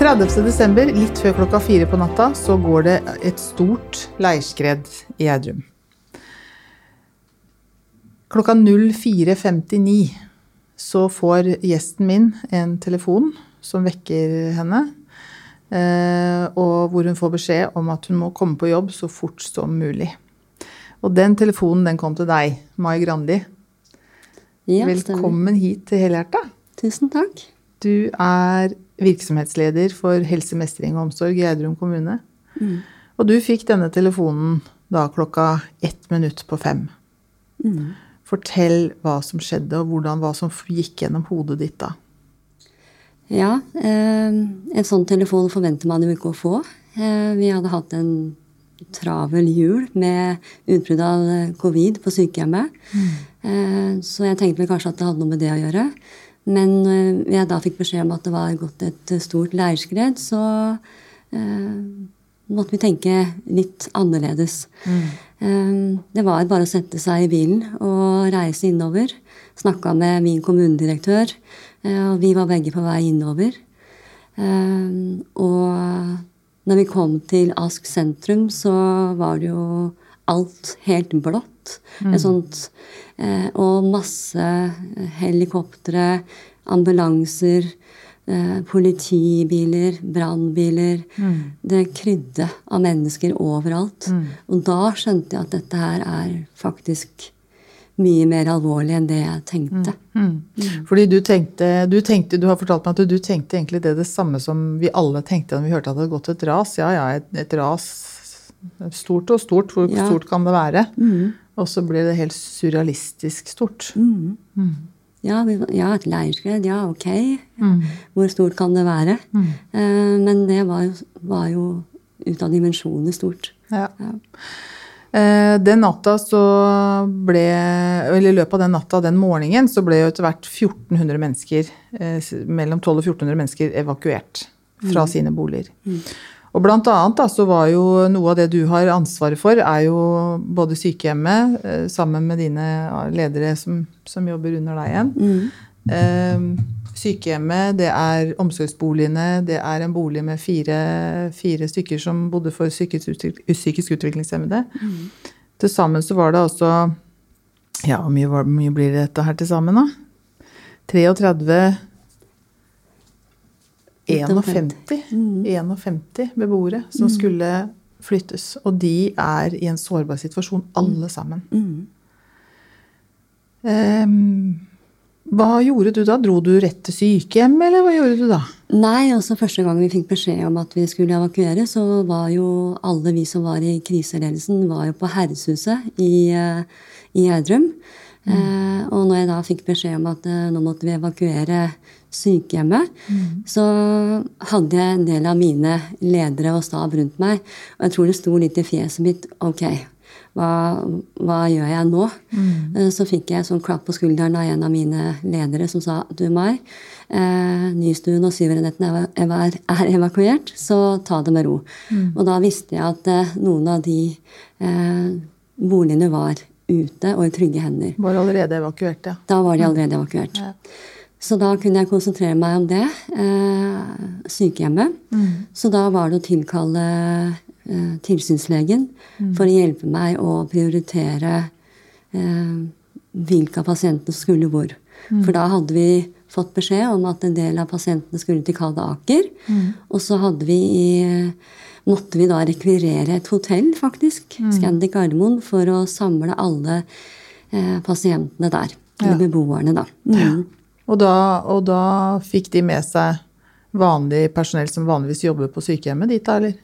30.12., litt før klokka fire på natta, så går det et stort leirskred i Gjerdrum. Klokka 04.59 så får gjesten min en telefon som vekker henne. eh, Og hvor hun får beskjed om at hun må komme på jobb så fort som mulig. Og den telefonen den kom til deg, Mai Grandi. Ja. Velkommen hit til Helhjerta. Tusen takk. Du er virksomhetsleder for helsemestring og omsorg i Gjerdrum kommune. Mm. Og du fikk denne telefonen da klokka ett minutt på fem. Mm. Fortell hva som skjedde, og hvordan, hva som gikk gjennom hodet ditt da. Ja, eh, en sånn telefon forventer man jo ikke å få. Eh, vi hadde hatt en travel jul med utbrudd av eh, covid på sykehjemmet. Eh, så jeg tenkte vel kanskje at det hadde noe med det å gjøre. Men når jeg da fikk beskjed om at det var gått et eh, stort leirskred, så eh, måtte vi tenke litt annerledes. Eh, Det var bare å sette seg i bilen og reise innover. Snakka med min kommunedirektør, eh, og vi var begge på vei innover. Eh, Og når vi kom til Ask sentrum, så var det jo alt helt blått. Et sånt, eh, og masse helikoptre, ambulanser, eh, politibiler, brannbiler. Det krydde av mennesker overalt. Og da skjønte jeg at dette her er faktisk mye mer alvorlig enn det jeg tenkte. Fordi du tenkte, du tenkte, du har fortalt meg at du tenkte egentlig det, det samme som vi alle tenkte da vi hørte at det hadde gått et ras. Ja, ja, et, et ras. Stort og stort. Hvor Ja. stort kan det være? Og så blir det helt surrealistisk stort. Ja, vi, ja, et leirskred. Ja, ok. Hvor stort kan det være? Eh, men det var jo, var jo ut av dimensjonene stort. Ja. Eh, Den natta så ble Eller i løpet av den natta, den morgenen, så ble jo etter hvert 1400 mennesker, eh, mellom 1200 og 1400 mennesker evakuert fra sine boliger. Og blant annet da, så var jo noe av det du har ansvaret for, er jo både sykehjemmet, eh, sammen med dine ledere som, som jobber under deg igjen. Eh, Sykehjemmet, det er omsorgsboligene, det er en bolig med fire, fire stykker som bodde for psykisk, psykisk utviklingshemmede. Til sammen så var det altså Ja, hvor mye, mye blir dette her til sammen, da? 33 51, 51 beboere som skulle flyttes. Og de er i en sårbar situasjon, alle sammen. Um, hva gjorde du da? Dro du rett til sykehjem, eller hva gjorde du da? Nei, altså Første gang vi fikk beskjed om at vi skulle evakuere, så var jo alle vi som var i kriseledelsen, var jo på Herreshuset i, eh, i Gjerdrum. Eh, og når jeg da fikk beskjed om at eh, nå måtte vi evakuere sykehjemmet, så hadde jeg en del av mine ledere og stab rundt meg. Og jeg tror det sto litt i fjeset mitt Ok, hva, hva gjør jeg nå? Mm. Så fikk jeg sånn klapp på skulderen av en av mine ledere som sa du Mai, eh, Nystuen og Syverenheten er, er, er evakuert, så ta det med ro. Og da visste jeg at eh, noen av de eh, boligene var ute og i trygge hender. Var allerede evakuert, ja. Da var de allerede evakuert. Så da kunne jeg konsentrere meg om det. Eh, sykehjemmet. Så da var det å tilkalle eh, tilsynslegen for å hjelpe meg å prioritere eh, hvilke av pasientene som skulle hvor. For da hadde vi fått beskjed om at en del av pasientene skulle til Kalde Aker. Og så hadde vi i, måtte vi da rekvirere et hotell, faktisk, Scandic Gardermoen, for å samle alle eh, pasientene der. Eller beboerne, da. Mm. Og da, og da fikk de med seg vanlig personell som vanligvis jobber på sykehjemmet dit, da, eller?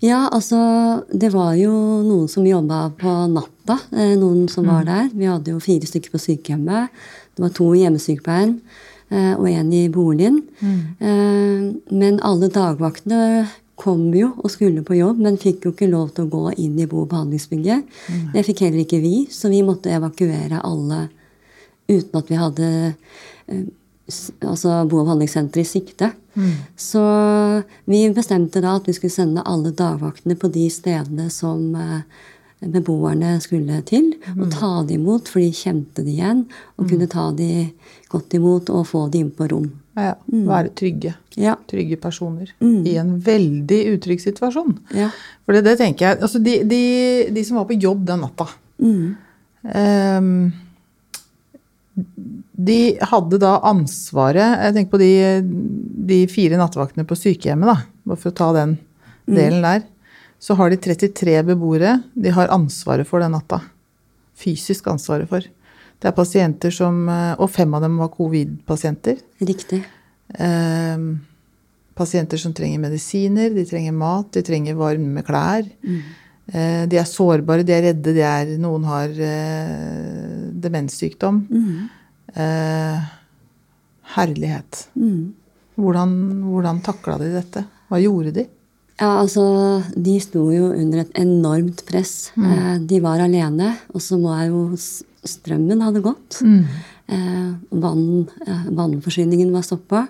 Ja, altså Det var jo noen som jobba på natta. eh, Noen som var der. Vi hadde jo fire stykker på sykehjemmet. Det var to i hjemmesykepleien eh, og én i boligen. Mm. Men alle dagvaktene kom jo og skulle på jobb, men fikk jo ikke lov til å gå inn i bo- og behandlingsbygget. Det fikk heller ikke vi, så vi måtte evakuere alle uten at vi hadde eh, altså bo- og behandlingssenter i sikte. Så vi bestemte da at vi skulle sende alle dagvaktene på de stedene som eh, beboerne skulle til, og ta dem imot, for de kjente de igjen, og kunne ta dem godt imot og få dem inn på rom. Ja, Være trygge. Ja. Trygge personer. I en veldig utrygg situasjon. ja. For det, det tenker jeg Altså, de, de, de som var på jobb den natta ehm, De hadde da ansvaret Jeg tenker på de, de fire nattevaktene på sykehjemmet, da. Bare for å ta den delen der. Så har de 33 beboere. De har ansvaret for den natta. Fysisk ansvaret for. Det er pasienter som eh, Og fem av dem var covid-pasienter. Riktig. Eh, pasienter som trenger medisiner, de trenger mat, de trenger varme klær. Eh, de er sårbare, de er redde, de er, noen har eh, demenssykdom. Eh, herlighet. Hvordan, hvordan takla de dette? Hva gjorde de? Ja, altså, De sto jo under et enormt press. Eh, de var alene, og så må jeg jo Strømmen hadde gått. Eh, vann, eh, vannforsyningen var stoppa.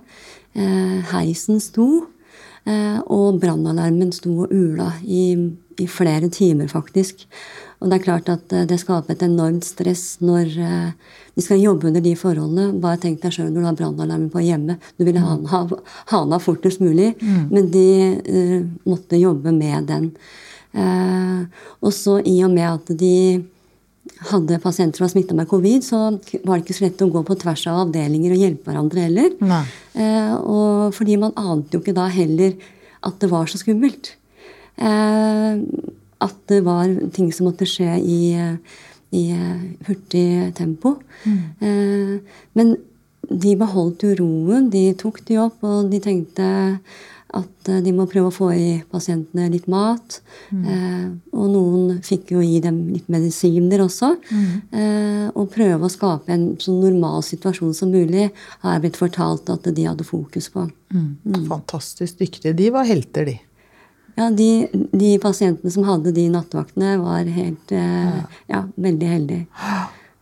Eh, heisen sto. Eh, og brannalarmen sto og ula i, i flere timer, faktisk. Og det er klart at eh, det skaper et enormt stress når eh, de skal jobbe under de forholdene. Bare tenk deg sjøl når du har brannalarmen på hjemme. Du ville ha den av fortest mulig, men de uh, måtte jobbe med den. Uh, og så i og med at de hadde pasienter som var smitta med covid, så var det ikke så lett å gå på tvers av avdelinger og hjelpe hverandre heller. Eh, og fordi man ante jo ikke da heller at det var så skummelt. Eh, at det var ting som måtte skje i, i hurtig tempo. Mm. men de beholdt jo roen. De tok de opp, og de tenkte at eh, de må prøve å få i pasientene litt mat. Eh, og noen fikk jo gi dem litt medisiner også. Eh, og prøve å skape en så normal situasjon som mulig, har jeg blitt fortalt at de hadde fokus på. Fantastisk dyktige. De var helter, de. Ja, de, de pasientene som hadde de nattvaktene, var helt eh, ja, veldig heldige.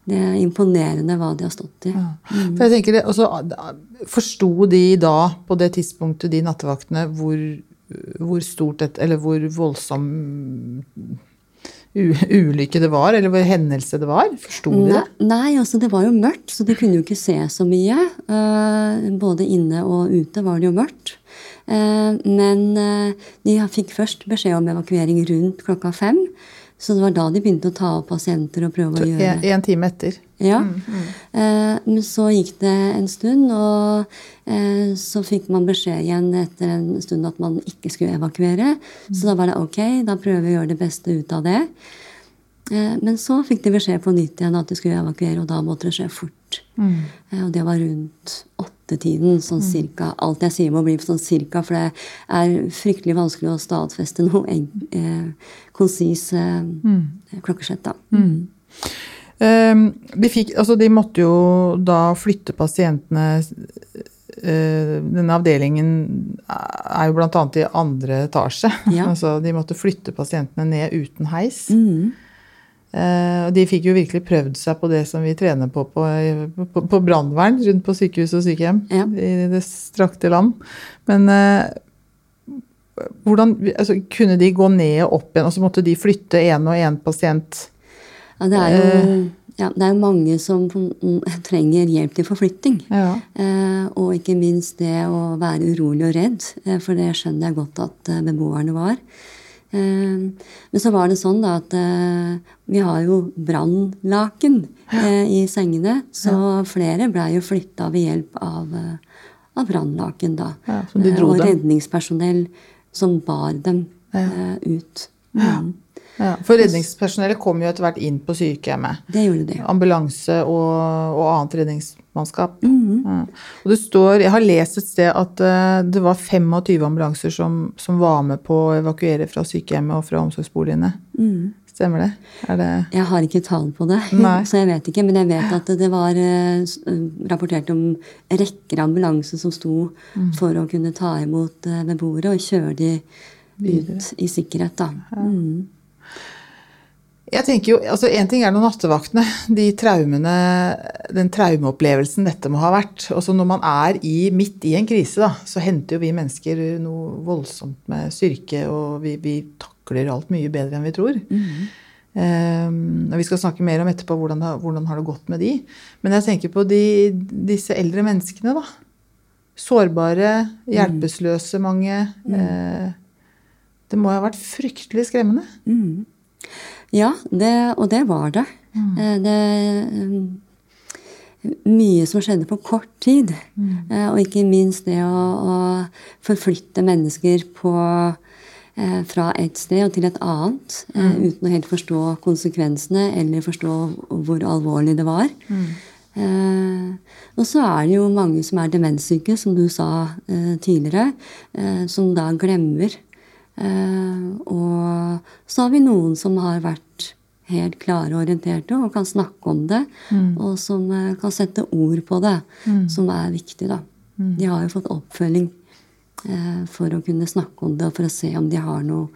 Det er imponerende hva de har stått i. For jeg tenker, det, altså, Forsto de da, på det tidspunktet, de nattevaktene, hvor, hvor stort et, eller hvor voldsom ulykke det var, eller hvor hendelse det var? Forsto de det? Nei, altså det var jo mørkt, så de kunne jo ikke se så mye. Eh, både inne og ute var det jo mørkt. Eh, men eh, de fikk først beskjed om evakuering rundt klokka fem. Så det var da de begynte å ta opp pasienter og prøve å gjøre En, en time etter. Ja. Eh, men så gikk det en stund, og eh, så fikk man beskjed igjen etter en stund at man ikke skulle evakuere. Så da var det ok, da prøver vi å gjøre det beste ut av det. Eh, men så fikk de beskjed på nytt igjen at de skulle evakuere, og da måtte det skje fort. Eh, og det var rundt åttetiden, sånn cirka. Alt jeg sier må bli sånn cirka, for det er fryktelig vanskelig å stadfeste noe eh, konsis eh, klokkeslett, da. De, fikk, altså de måtte jo da flytte pasientene eh, Denne avdelingen er jo bl.a. i andre etasje. Ja. altså de måtte flytte pasientene ned uten heis. Mm. og de fikk jo virkelig prøvd seg på det som vi trener på på, på, på brannvern rundt på sykehus og sykehjem Ja. i det strakte land. Men eh, hvordan altså, Kunne de gå ned og opp igjen, og så måtte de flytte én og én pasient? Ja, det er jo ja, det er jo mange som trenger hjelp til forflytting. Ja. Eh, og ikke minst det å være urolig og redd, eh, for det skjønner jeg godt at eh, beboerne var. Eh, men så var det sånn da at eh, vi har jo brannlaken eh, i sengene, så flere blei jo flytta ved hjelp av, eh, av brannlaken da. Ja, Eh, og redningspersonell som bar dem eh, ut. Mm. Ja, for redningspersonellet kom jo etter hvert inn på sykehjemmet. Det gjorde de. Ambulanse og, og annet redningsmannskap. Mhm. ja. Og det står, Jeg har lest et sted at uh, det var 25 ambulanser som, som var med på å evakuere fra sykehjemmet og fra omsorgsboligene. Mhm. Stemmer det? Er det Jeg har ikke tall på det, Nei. så jeg vet ikke. Men jeg vet at det var uh, rapportert om rekker av ambulanser som sto Mm. for å kunne ta imot beboere og kjøre de ut i sikkerhet. da. Mm. Jeg tenker jo, altså En ting er noen nattevaktene, de traumene, den traumeopplevelsen dette må ha vært. Og så når man er i, midt i en krise, da, så henter jo vi mennesker noe voldsomt med styrke, og vi, vi takler alt mye bedre enn vi tror. Um, og Vi skal snakke mer om etterpå hvordan, det, hvordan har det gått med de. Men jeg tenker på de, disse eldre menneskene. da. Sårbare, hjelpeløse mange. Eh, det må ha vært fryktelig skremmende. Mm. Ja, det, og det var det. Mm. det eh, mye som skjedde på kort tid. Mm. og ikke minst det å, å forflytte mennesker på, eh, fra et sted og til et annet eh, uten å helt forstå konsekvensene eller forstå hvor alvorlig det var. Eh, og så er det jo mange som er demenssyke, som du sa eh, tidligere, eh, som da glemmer. Eh, og så har vi noen som har vært helt klare og orienterte og kan snakke om det. Og som eh, kan sette ord på det, som er viktig, da. De har jo fått oppfølging eh, for å kunne snakke om det og for å se om de har noe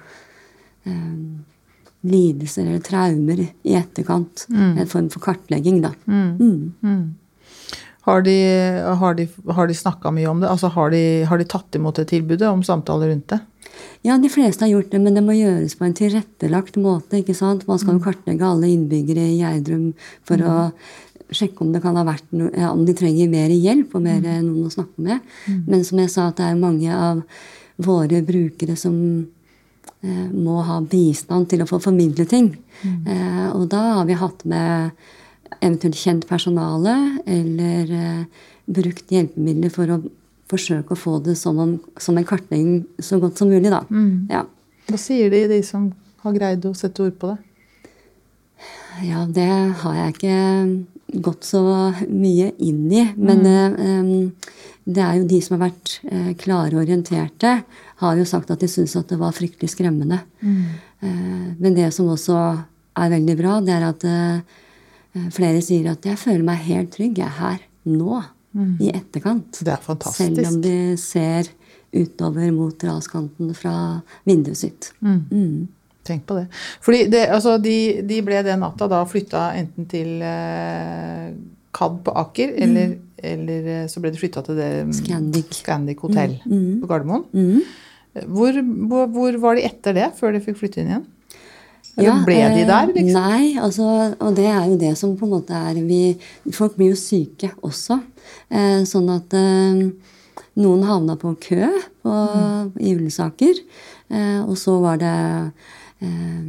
lidelser eller traumer i etterkant. En form for kartlegging, da. Mm. Har de, har de, har de snakka mye om det? Altså har de, har de tatt imot det tilbudet om samtaler rundt det? Ja, de fleste har gjort det, men det må gjøres på en tilrettelagt måte. ikke sant? Man skal jo kartlegge alle innbyggere i Gjerdrum for å sjekke om det kan ha vært noe, ja, om de trenger mer hjelp og mer eh, noen å snakke med. Men som jeg sa, at det er mange av våre brukere som eh, må ha bistand til å få formidle ting. Eh, og da har vi hatt med eventuelt kjent personale eller eh, brukt hjelpemidler for å forsøke å få det som, en, som en kartlegging så godt som mulig. Da. Ja. Hva sier de, de som har greid å sette ord på det? ja, det har jeg ikke gått så mye inn i. Men eh, em, det er jo de som har vært eh, klare og orienterte, har jo sagt at de syns at det var fryktelig skremmende. Eh, men det som også er veldig bra, det er at eh, flere sier at jeg føler meg helt trygg. Jeg er her nå. I etterkant. Det er fantastisk. Selv om de ser utover mot raskanten fra vinduet sitt. Mm. Tenk på det. Fordi det, altså, de, de ble den natta da flytta enten til eh, KAD på Aker, eller, eller eh, så ble de flytta til det mm, Scandic. Scandic hotell på Gardermoen. Mm. Hvor, hvor, hvor var de etter det, før de fikk flytte inn igjen? Eller ble de eh, der, liksom? Nei, altså, og det er jo det som på en måte er vi, Folk blir jo syke også. Eh, sånn at eh, noen havna på kø på, Mm. i Ullensaker. Eh, og så var det eh,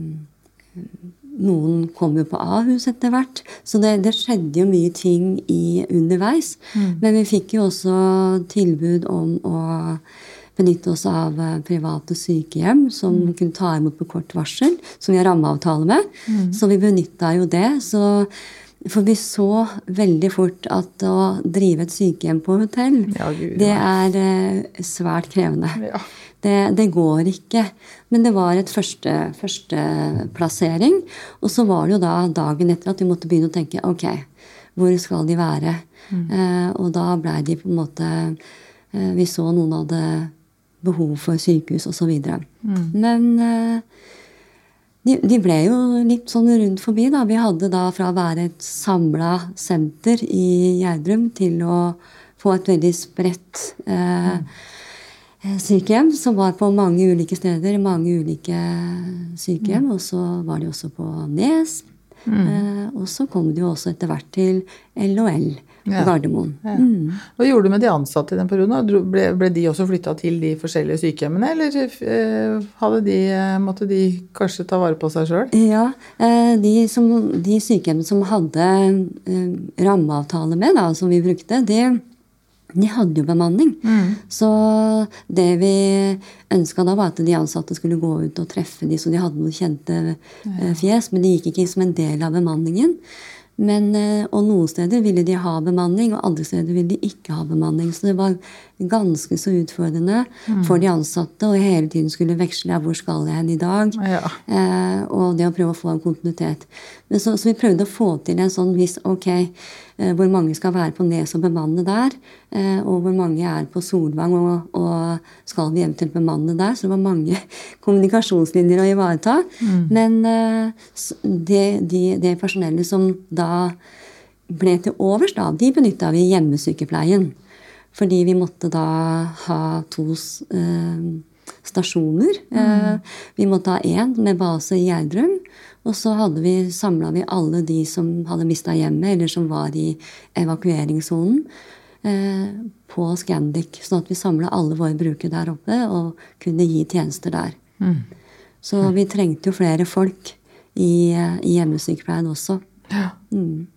Noen kom jo på Ahus etter hvert. Så det, det skjedde jo mye ting i underveis. Mm. Men vi fikk jo også tilbud om å benytte oss av eh, private sykehjem som Mm. kunne ta imot på kort varsel, som vi har rammeavtale med. Mm. Så vi benytta jo det. Så, for vi så veldig fort at å drive et sykehjem på hotell, Ja, Gud, det er eh, svært krevende. Ja. Det, det går ikke. Men det var et første, førsteplassering. Og så var det jo da dagen etter at vi måtte begynne å tenke ok, hvor skal de være? Eh, og da blei de på en måte eh, Vi så noen hadde behov for sykehus osv. Mm. Men eh, de, de ble jo litt sånn rundt forbi. da. Vi hadde da fra å være et samla senter i Gjerdrum til å få et veldig spredt eh, eh, sykehjem, som var på mange ulike steder. Mange ulike sykehjem. Og så var de også på Nes. Eh, og så kom de jo også etter hvert til LHL på Ja. Gardermoen. Ja. Mm. Hva gjorde du med de ansatte i den perioden? Ble, ble de også flytta til de forskjellige sykehjemmene, eller eh, hadde de, eh, måtte de kanskje ta vare på seg sjøl? Ja, eh, de, som, de sykehjemmene som hadde rammeavtale med, da, som vi brukte, de, de hadde jo bemanning. Så det vi ønska da, var at de ansatte skulle gå ut og treffe de, så de hadde noen kjente eh, fjes. Men det gikk ikke som en del av bemanningen. Men, eh, og noen steder ville de ha bemanning, og andre steder ville de ikke ha bemanning. Så det var ganske så utfordrende for de ansatte å hele tiden skulle veksle. av hvor skal jeg hen i dag? Ja. Eh, og det å prøve å få en kontinuitet. Men så, så vi prøvde å få til en sånn viss ok, hvor mange skal være på Nes og bemanne der, eh, og hvor mange er på Solvang, og, og skal vi eventuelt bemanne der. Så det var mange kommunikasjonslinjer å ivareta. Men eh, det, de, det personellet som da ble til overs, da, de benytta vi hjemmesykepleien. Fordi vi måtte da ha to eh, stasjoner. Eh, vi måtte ha én med base i Gjerdrum. Og så hadde vi, samla vi alle de som hadde mista hjemmet, eller som var i evakueringssonen, eh, på Scandic. Sånn at vi samla alle våre brukere der oppe og kunne gi tjenester der. Så vi trengte jo flere folk i, eh, i hjemmesykepleien også. Mm.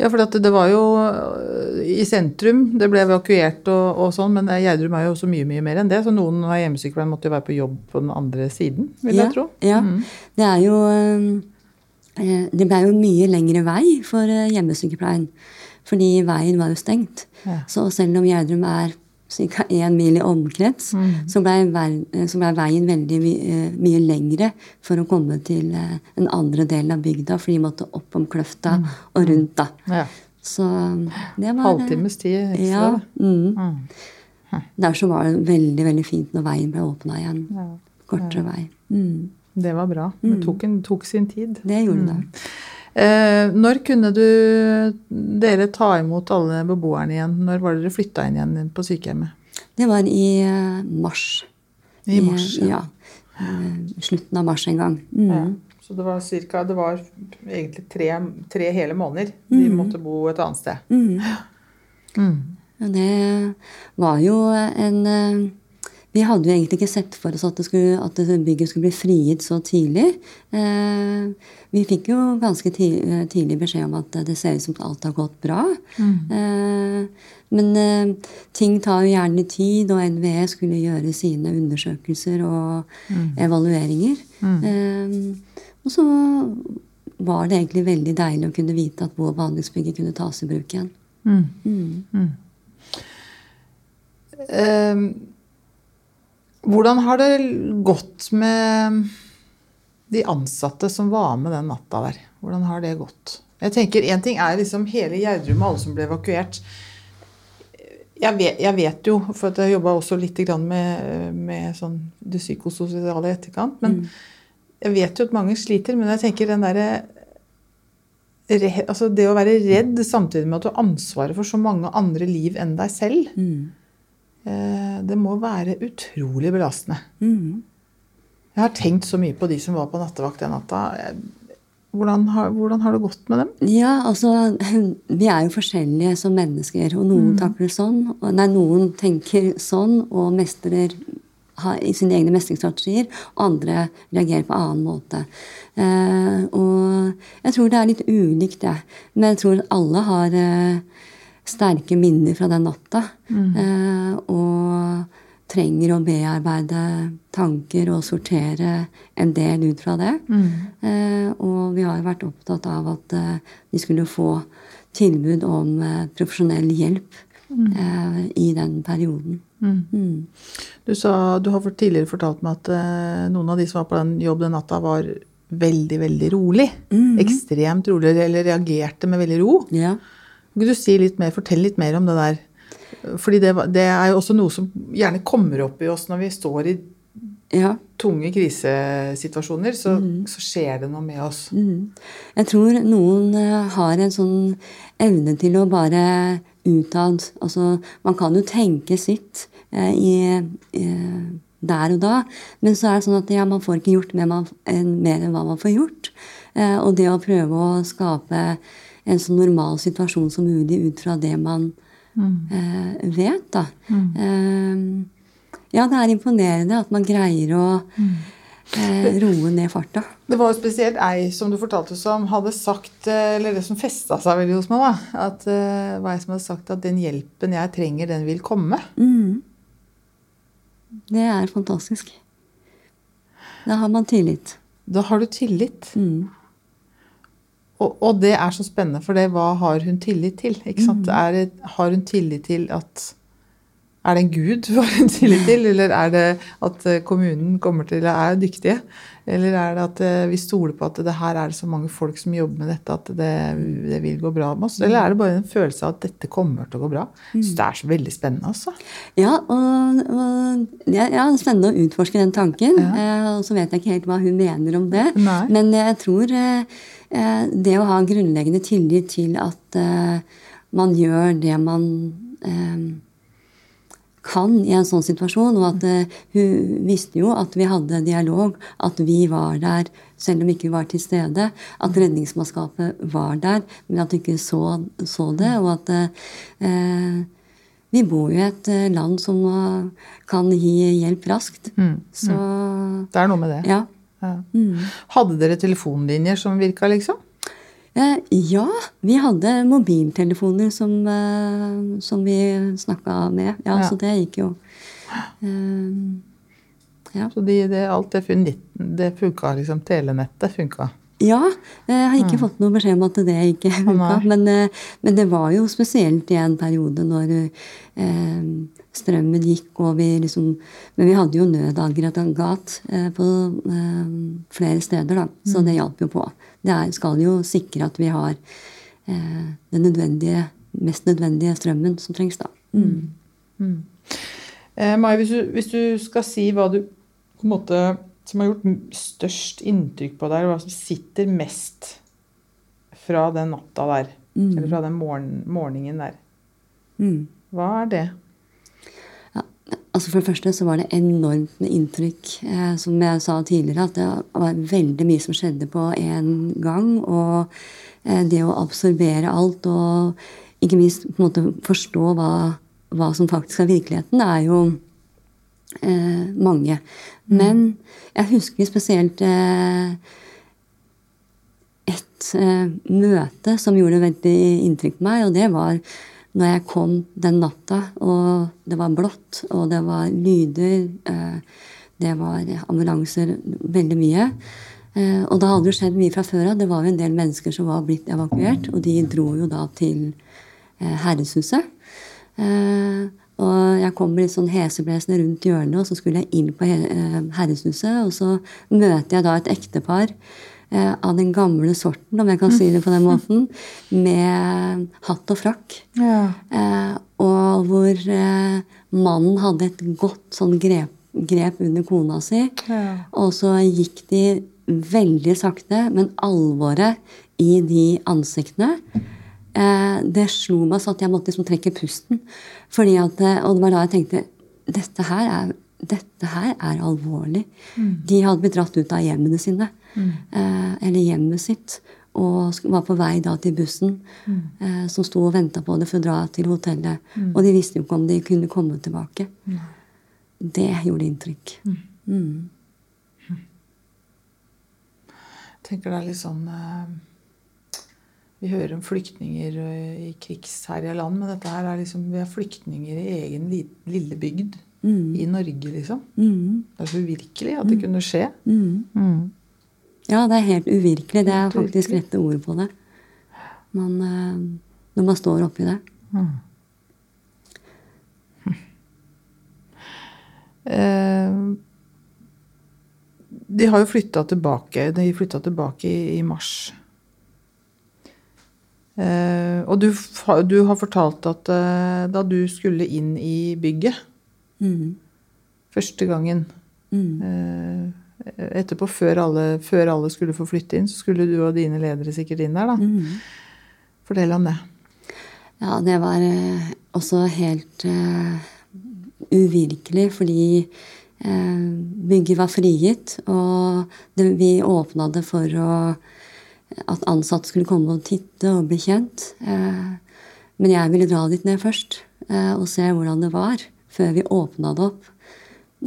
Ja, for det var jo øh, i sentrum, det ble evakuert og, og sånn, men Gjerdrum er jo også mye mye mer enn det. Så noen av hjemmesykepleierne måtte jo være på jobb på den andre siden, vil ja, jeg tro. Ja. Det er jo eh, Det ble jo mye lengre vei for eh, hjemmesykepleien. Fordi veien var jo stengt. Ja. Så selv om Gjerdrum er ca. én mil i omkrets, så blei ble veien veldig my, eh, mye lengre for å komme til eh, den andre delen av bygda, for de måtte opp om kløfta og rundt. da. Ja. Så det var Halvtimes tid ekstra. Ja. Mm. Mm. Der så var det veldig veldig fint når veien ble åpna igjen. Ja. Kortere vei. Mm. Det var bra. Det tok, en, tok sin tid. Det gjorde det. Eh, når kunne du dere ta imot alle beboerne igjen? Når var dere flytta inn igjen på sykehjemmet? Det var i eh, mars. I mars, ja. ja. Slutten av mars en gang. Mm. Ja. Så det var, cirka, det var egentlig tre, tre hele måneder de måtte bo et annet sted. Mm. Og det var jo en eh, Vi hadde jo egentlig ikke sett for oss at, det skulle, at bygget skulle bli frigitt så tidlig. Eh, vi fikk jo ganske ti- eh, tidlig beskjed om at det ser ut som alt har gått bra. Eh, men eh, ting tar jo gjerne tid, og NVE skulle gjøre sine undersøkelser og evalueringer. Eh, og så var det egentlig veldig deilig å kunne vite at bo- og behandlingsbygget kunne tas i bruk igjen. Mm. Hvordan har det gått med de ansatte som var med den natta der? Hvordan har det gått? Jeg tenker, Én ting er liksom hele Gjerdrum og alle som ble evakuert. Jeg vet, jeg vet jo, for jeg jobba også litt grann med, med sånn det psykososiale i etterkant. Men jeg vet jo at mange sliter. Men jeg tenker den derre altså Det å være redd samtidig med at du har ansvaret for så mange andre liv enn deg selv, Mm. Eh, det må være utrolig belastende. Mm. Jeg har tenkt så mye på de som var på nattevakt den natta. Hvordan har, hvordan har det gått med dem? Ja, altså Vi er jo forskjellige som mennesker. Og noen takler sånn. Og, nei, noen tenker sånn og mestrer har i sine egne mestringsstrategier. Andre reagerer på annen måte. Eh, og jeg tror det er litt ulikt, det. Men jeg tror alle har eh, sterke minner fra den natta. Eh, og trenger å bearbeide tanker og sortere en del ut fra det. Eh, og vi har vært opptatt av at eh, de skulle få tilbud om eh, profesjonell hjelp eh, i den perioden. Mm. Du, sa, du har for tidligere fortalt meg at eh, noen av de som var på den jobb den natta, var veldig, veldig rolig. Ekstremt rolig, eller reagerte med veldig ro. Ja. Kan du si litt mer, fortelle litt mer om det der? Fordi det, det er jo også noe som gjerne kommer opp i oss når vi står i ja. tunge krisesituasjoner. Så, så skjer det noe med oss. Mm. Jeg tror noen eh, har en sånn evne til å bare utad Altså, man kan jo tenke sitt eh, i, eh, der og da, men så er det sånn at ja, man får ikke gjort mer, man, enn, mer enn hva man får gjort. Eh, og det å prøve å skape en så normal situasjon som mulig ut fra det man eh, vet, da. Eh, ja, det er imponerende at man greier å eh, roe ned farta. Det var jo spesielt ei som du fortalte som hadde sagt, eh, eller det som festa seg veldig hos meg, da, at eh, var ei som hadde sagt at den hjelpen jeg trenger, den vil komme. Mm. Det er fantastisk. Da har man tillit. Da har du tillit. Mm. Og, og det er så spennende, for det, hva har hun tillit til? Ikke sant? Mm. Er det, har hun tillit til at Er det en gud hun har hun tillit til, eller er det at eh, kommunen kommer til å er dyktige? Eller er det at eh, vi stoler på at det her er det så mange folk som jobber med dette at det, det vil gå bra med oss? Eller er det bare en følelse av at dette kommer til å gå bra? Så det er så veldig spennende, altså. Ja, og, og det er ja, spennende å utforske den tanken. Eh, og så vet jeg ikke helt hva hun mener om det. Nei. Men jeg tror eh, det å ha grunnleggende tillit til at eh, man gjør det man eh, kan i en sånn situasjon, og at eh, hun visste jo at vi hadde dialog, at vi var der selv om vi ikke var til stede, at Redningsmannskapet var der, men at du ikke så, så det, og at eh, vi bor jo i et eh, land som eh, kan gi hjelp raskt. Så Det er noe med det. ja. Ja. Hadde dere telefonlinjer som virka, liksom? Eh, ja, vi hadde mobiltelefoner som, eh, som vi snakka med. Ja, Ja. Så det gikk jo. Eh, ja. Så de, det, alt det, det funka, liksom. Telenettet funka. Ja, eh, jeg har ikke fått noe beskjed om at det ikke funka. Men, eh, men det var jo spesielt i en periode når eh, strømmen gikk og vi liksom Men vi hadde jo nødaggregat eh, på eh, flere steder, da. Så det hjalp jo på. Det er, skal jo sikre at vi har eh, den nødvendige, mest nødvendige strømmen som trengs, da. Mm. Eh, Mai, hvis du, hvis du skal si hva du på en måte som har gjort størst inntrykk på deg, eller hva som sitter mest fra den natta der, eller fra den morgen, morgenen der, Mm. hva er det? Ja, altså For det første så var det enormt med inntrykk. Eh, som jeg sa tidligere, at det var veldig mye som skjedde på én gang. Og eh, det å absorbere alt og ikke minst på en måte forstå hva, hva som faktisk er virkeligheten, det er jo eh, mange. Men jeg husker spesielt eh, et eh, møte som gjorde veldig inntrykk på meg, og det var når jeg kom den natta, og det var blått, og det var lyder, eh, det var ambulanser, veldig mye. Eh, og da hadde det skjedd mye fra før av. Det var jo en del mennesker som var blitt evakuert, og de dro jo da til eh, Herreshuset. Og jeg kom litt sånn heseblesende rundt hjørnet, og så skulle jeg inn på eh, Herreshuset, og så møter jeg da et ektepar eh, av den gamle sorten, om jeg kan si det på den måten, med hatt og frakk. Eh, og hvor eh, mannen hadde et godt sånn grep, grep under kona si. Ja. Og så gikk de veldig sakte, men alvoret i de ansiktene Det slo meg sånn at jeg måtte liksom trekke pusten. Fordi at, eh, og det var da jeg tenkte dette her er, dette her er alvorlig. De hadde blitt dratt ut av hjemmene sine. Eh, eller hjemmet sitt. Og var på vei da til bussen eh, som sto og venta på det for å dra til hotellet. Og de visste jo ikke om de kunne komme tilbake. Det gjorde inntrykk. Mm. Jeg tenker det er litt sånn eh, Vi hører om flyktninger eh, i krigsherja land, men dette her er liksom Vi er flyktninger i egen li, lille bygd i Norge, liksom. Mm. Det er så uvirkelig at det kunne skje. Mm. Mm. Ja, det er helt uvirkelig. Det er faktisk rette ord på det. Man, eh, når man står oppi det. Eh, de har jo flytta tilbake. De flytta tilbake i, i mars. Eh, og du, du har fortalt at uh, da du skulle inn i bygget Mm. første gangen Mm. uh, Etterpå, før alle, før alle skulle få flytte inn, så skulle du og dine ledere sikkert inn der, da. Mm. Fortell om det. Ja, det var også helt uvirkelig, fordi bygget var frigitt, og det, vi åpna det for å, at ansatte skulle komme og titte og bli kjent. Eh, men jeg ville dra dit ned først eh, og se hvordan det var, før vi åpna det opp.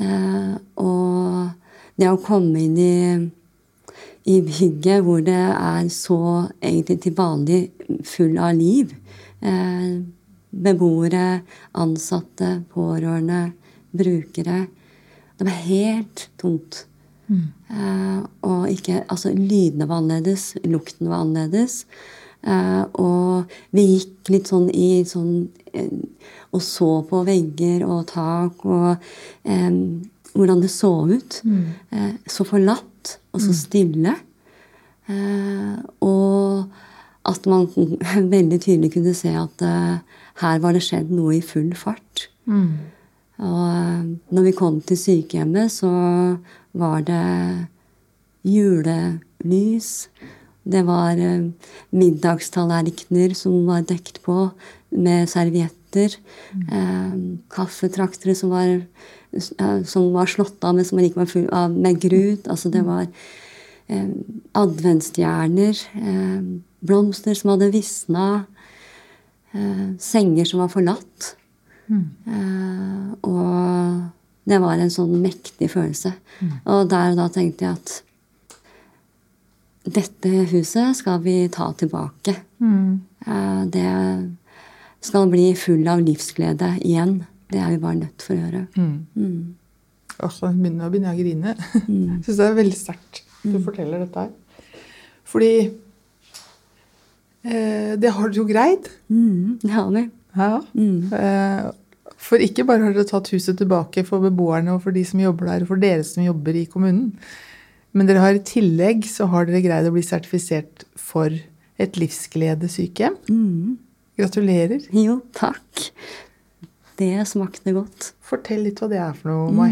Eh, og det å komme inn i i bygget hvor det er så egentlig til vanlig full av liv. Beboere, ansatte, pårørende, brukere. Det var helt tomt. Eh, og ikke Altså, lydene var annerledes, lukten var annerledes. Eh, og vi gikk litt sånn i sånn eh, Og så på vegger og tak og eh, hvordan det så ut. Eh, så forlatt og så stille. Eh, og at man veldig tydelig kunne se at her var det skjedd noe i full fart. Og eh, når vi kom til sykehjemmet, så var det julelys. Det var eh, middagstallerkener som var dekt på med servietter. Eh, kaffetraktere som var, eh, som var slått av, men som ikke var full av med grut. Altså det var eh, adventsstjerner. Eh, blomster som hadde visna. Eh, senger som var forlatt. Eh, og det var en sånn mektig følelse. Og der og da tenkte jeg at dette huset skal vi ta tilbake. Mm. det skal bli full av livsglede igjen. Det er vi bare nødt for å gjøre. Mm. Åh, nå begynner, nå begynner jeg å grine. Jeg syns det er veldig sterkt du forteller dette her. Fordi eh, det har dere jo greid. Mm, det har vi. Ja. Eh, for ikke bare har dere tatt huset tilbake for beboerne og for de som jobber der, og for dere som jobber i kommunen, men dere har i tillegg så har dere greid å bli sertifisert for et livsgledesykehjem. Gratulerer. Jo, takk. Det smakte godt. Fortell litt hva det er for noe, Mai.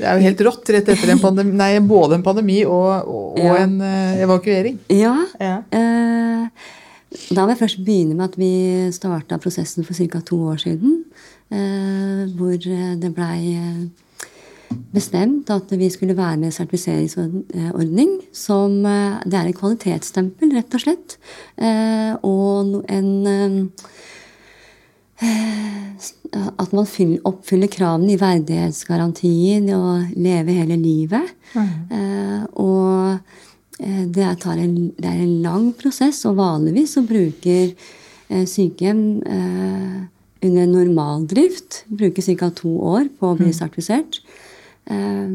Det er jo helt rått rett etter en pandemi, nei, både en pandemi og, og, og Ja. en eh, evakuering. Ja. Ja. Eh, da vil jeg først begynne med at vi starta prosessen for ca. to år siden. Eh, hvor eh, det blei eh, bestemt at vi skulle være med i en sertifiseringsordning. Som Det er et kvalitetsstempel, rett og slett. Eh, og en at man oppfyller kravene i verdighetsgarantien og leve hele livet. Eh, og det, tar en, det er en lang prosess, og vanligvis så bruker eh, sykehjem eh, under normaldrift bruker ca. to år på å bli sertifisert. Eh,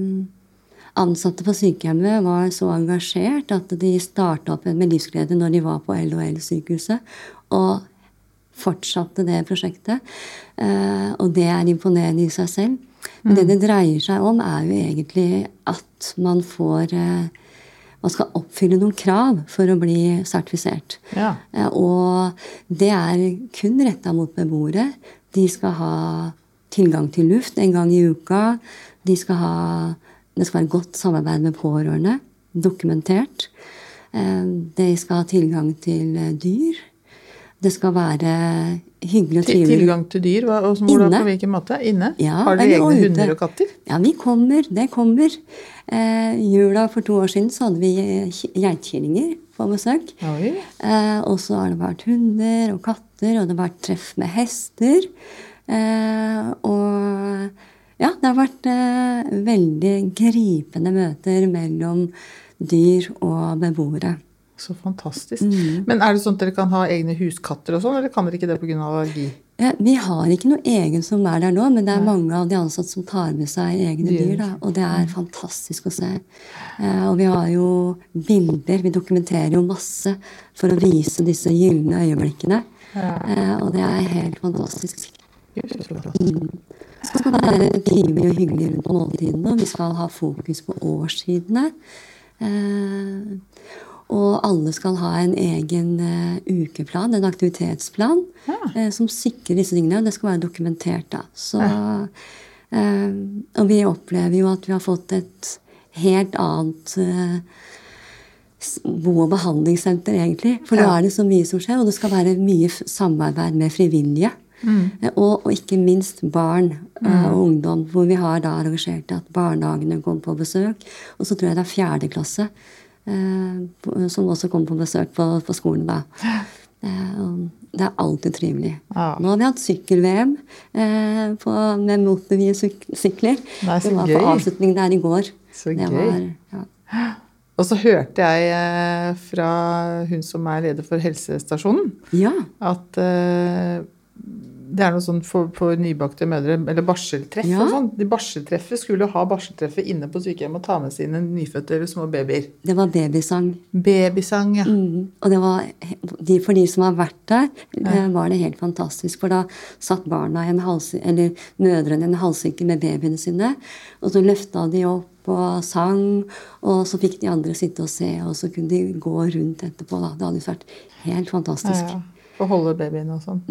ansatte på sykehjemmet var så engasjert at de starta opp med livsglede når de var på LHL-sykehuset. Og fortsatte det prosjektet. Eh, og det er imponerende i seg selv. Men det det dreier seg om, er jo egentlig at man får eh, Man skal oppfylle noen krav for å bli sertifisert. Ja. Eh, og det er kun retta mot beboere. De skal ha tilgang til luft en gang i uka. De skal ha, det skal være godt samarbeid med pårørende. Dokumentert. Eh, De skal ha tilgang til eh, dyr. Det skal være hyggelig og trivelig. Tilgang til dyr, hva, og som- hvordan, på hvilken måte? Inne? Ja, har dere egne hunder og katter? Ja, vi kommer. Det kommer. Eh, jula for to år siden så hadde vi eh, geitkillinger på besøk. Eh, og så har det vært hunder og katter, og det har vært treff med hester. Eh, og ja, det har vært eh, veldig gripende møter mellom dyr og beboere. Så fantastisk. Mm. Men er det sånn at dere kan ha egne huskatter og sånn, eller kan dere ikke det pga. allergi? Ja, Vi har ikke noe egen som er der nå, men det er mange av de ansatte som tar med seg egne Dyr. Da, og det er fantastisk å se. Eh, og vi har jo bilder. Vi dokumenterer jo masse for å vise disse gylne øyeblikkene. Eh, og det er helt fantastisk. Flott. Det skal være trivelig og hyggelig rundt måltidene, og vi skal ha fokus på årstidene. Eh, og alle skal ha en egen eh, ukeplan, en aktivitetsplan, eh, som sikrer disse tingene. Og det skal være dokumentert, da. Så, eh, og vi opplever jo at vi har fått et helt annet bo- og behandlingssenter, egentlig. For nå Ja. er det så mye som skjer, og det skal være mye samarbeid med frivillige. Mm. Og, og ikke minst barn mm. og ungdom, hvor vi har da arrangert at barnehagene kommer på besøk. Og så tror jeg det er fjerde klasse som også kommer på besøk på, på skolen da. Eh, det er alltid trivelig. Ja. Nå har vi hatt sykkel-VM eh, med motorvie syk sykler. Det, det var gøy. på avslutning der i går. Så det gøy. Var, ja. Og så hørte jeg eh, fra hun som er leder for helsestasjonen, ja. at eh, det er noe sånn for, for nybakte mødre, eller barseltreff Ja. og sånn. De barseltreffet skulle ha barseltreffet inne på sykehjemmet og ta med sine nyfødte eller små babyer. Det var babysang. Babysang, ja. Mm. Og det var, de, for de som har vært der, ja. var det helt fantastisk. For da satt barna i en hals, eller mødrene i en halvsirkel med babyene sine. Og så løfta de opp og sang, og så fikk de andre sitte og se, og så kunne de gå rundt etterpå. Da. Det hadde vært helt fantastisk. Ja, ja. Få holde babyen og sånn.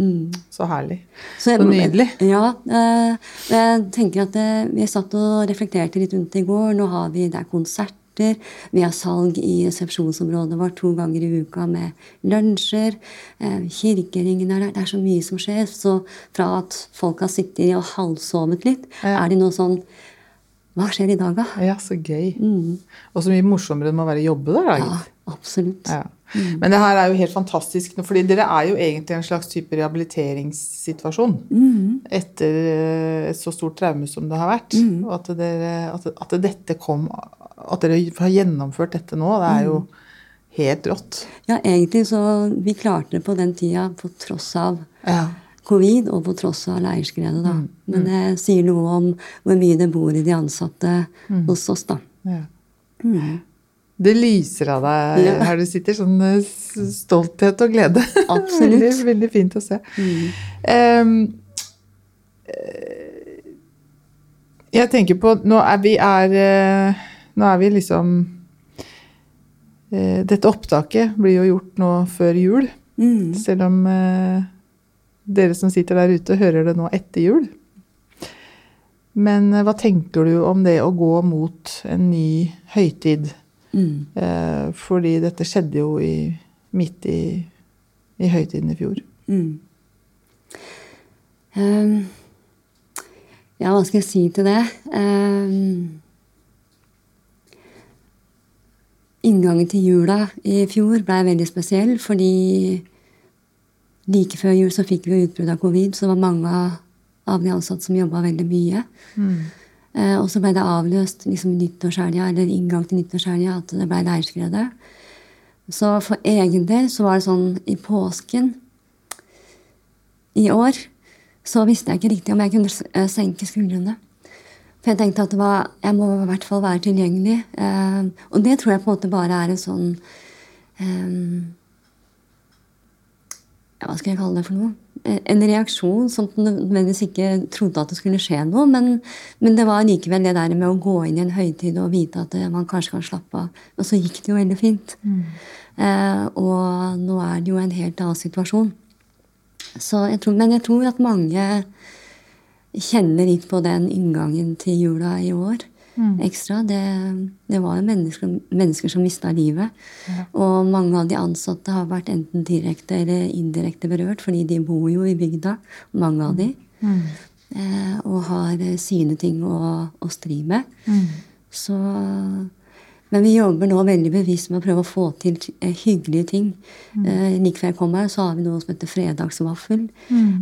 Så herlig. Så, Så nydelig. Ja. eh, jeg tenker at eh, Vi satt og reflekterte litt rundt det i går. Nå har vi det er konserter. Vi har salg i resepsjonsområdet vårt to ganger i uka med lunsjer. Eh, kirkeringen er der. Det er så mye som skjer. Så fra at folk har sittet og halvsovet litt, Ja. er de nå sånn Hva skjer i dag, da? Ja, så gøy. Og så mye morsommere enn å være jobbe der, da, Mm. Ja, absolutt. Ja. Men det her er jo helt fantastisk, fordi dere er jo egentlig en slags type rehabiliteringssituasjon. Mm. Etter eh, et så stort traume som det har vært. Mm. Og at, dere, at, at dette kom At dere har gjennomført dette nå, det er jo Mm. helt rått. Ja, egentlig så Vi klarte det på den tida på tross av Ja. covid og på tross av leirskredet. Da. Mm, Men det sier noe om hvor mye det bor i de ansatte Mm. hos oss, da. ja. Det lyser av deg Ja. her du sitter. Sånn eh, stolthet og glede. Absolutt. veldig, veldig fint å se. Mm. Um, jeg tenker på Nå er vi er eh, Nå er vi liksom uh, Dette opptaket blir jo gjort nå før jul. Mm. Selv om uh, dere som sitter der ute, hører det nå etter jul. Men uh, hva tenker du om det å gå mot en ny høytid? Mm. Eh, fordi dette skjedde jo i, midt i, i høytiden i fjor. Mm. Um, ja, hva skal jeg si til det? Um, inngangen til jula i fjor blei veldig spesiell, fordi like før jul så fikk vi utbrudd av covid, så det var mange av de ansatte som jobba veldig mye. Eh, og så ble det avløst liksom eller inngang til nyttårshelga, at det ble leirskredet. Så for egen del så var det sånn i påsken i år så visste jeg ikke riktig om jeg kunne eh, senke skuldrene. For jeg tenkte at var, jeg må i hvert fall være tilgjengelig. Eh, og det tror jeg på en måte bare er en sånn eh, Hva skal jeg kalle det for noe? En reaksjon som nødvendigvis ikke trodde at det skulle skje noe. Men, men det var likevel det der med å gå inn i en høytid og vite at man kanskje kan slappe av. Og så gikk det jo veldig fint. Eh, og nå er det jo en helt annen situasjon. Så jeg tror, men jeg tror at mange kjenner litt på den inngangen til jula i år ekstra. Det, det var jo mennesker, mennesker som mista livet. Og mange av de ansatte har vært enten direkte eller indirekte berørt, fordi de bor jo i bygda, mange av de. Eh, og har eh, sine ting å, å stri med. Så men vi jobber nå veldig bevisst med å prøve å få til eh, hyggelige ting. Eh, like før jeg kom her, så har vi noe som heter fredagsvaffel.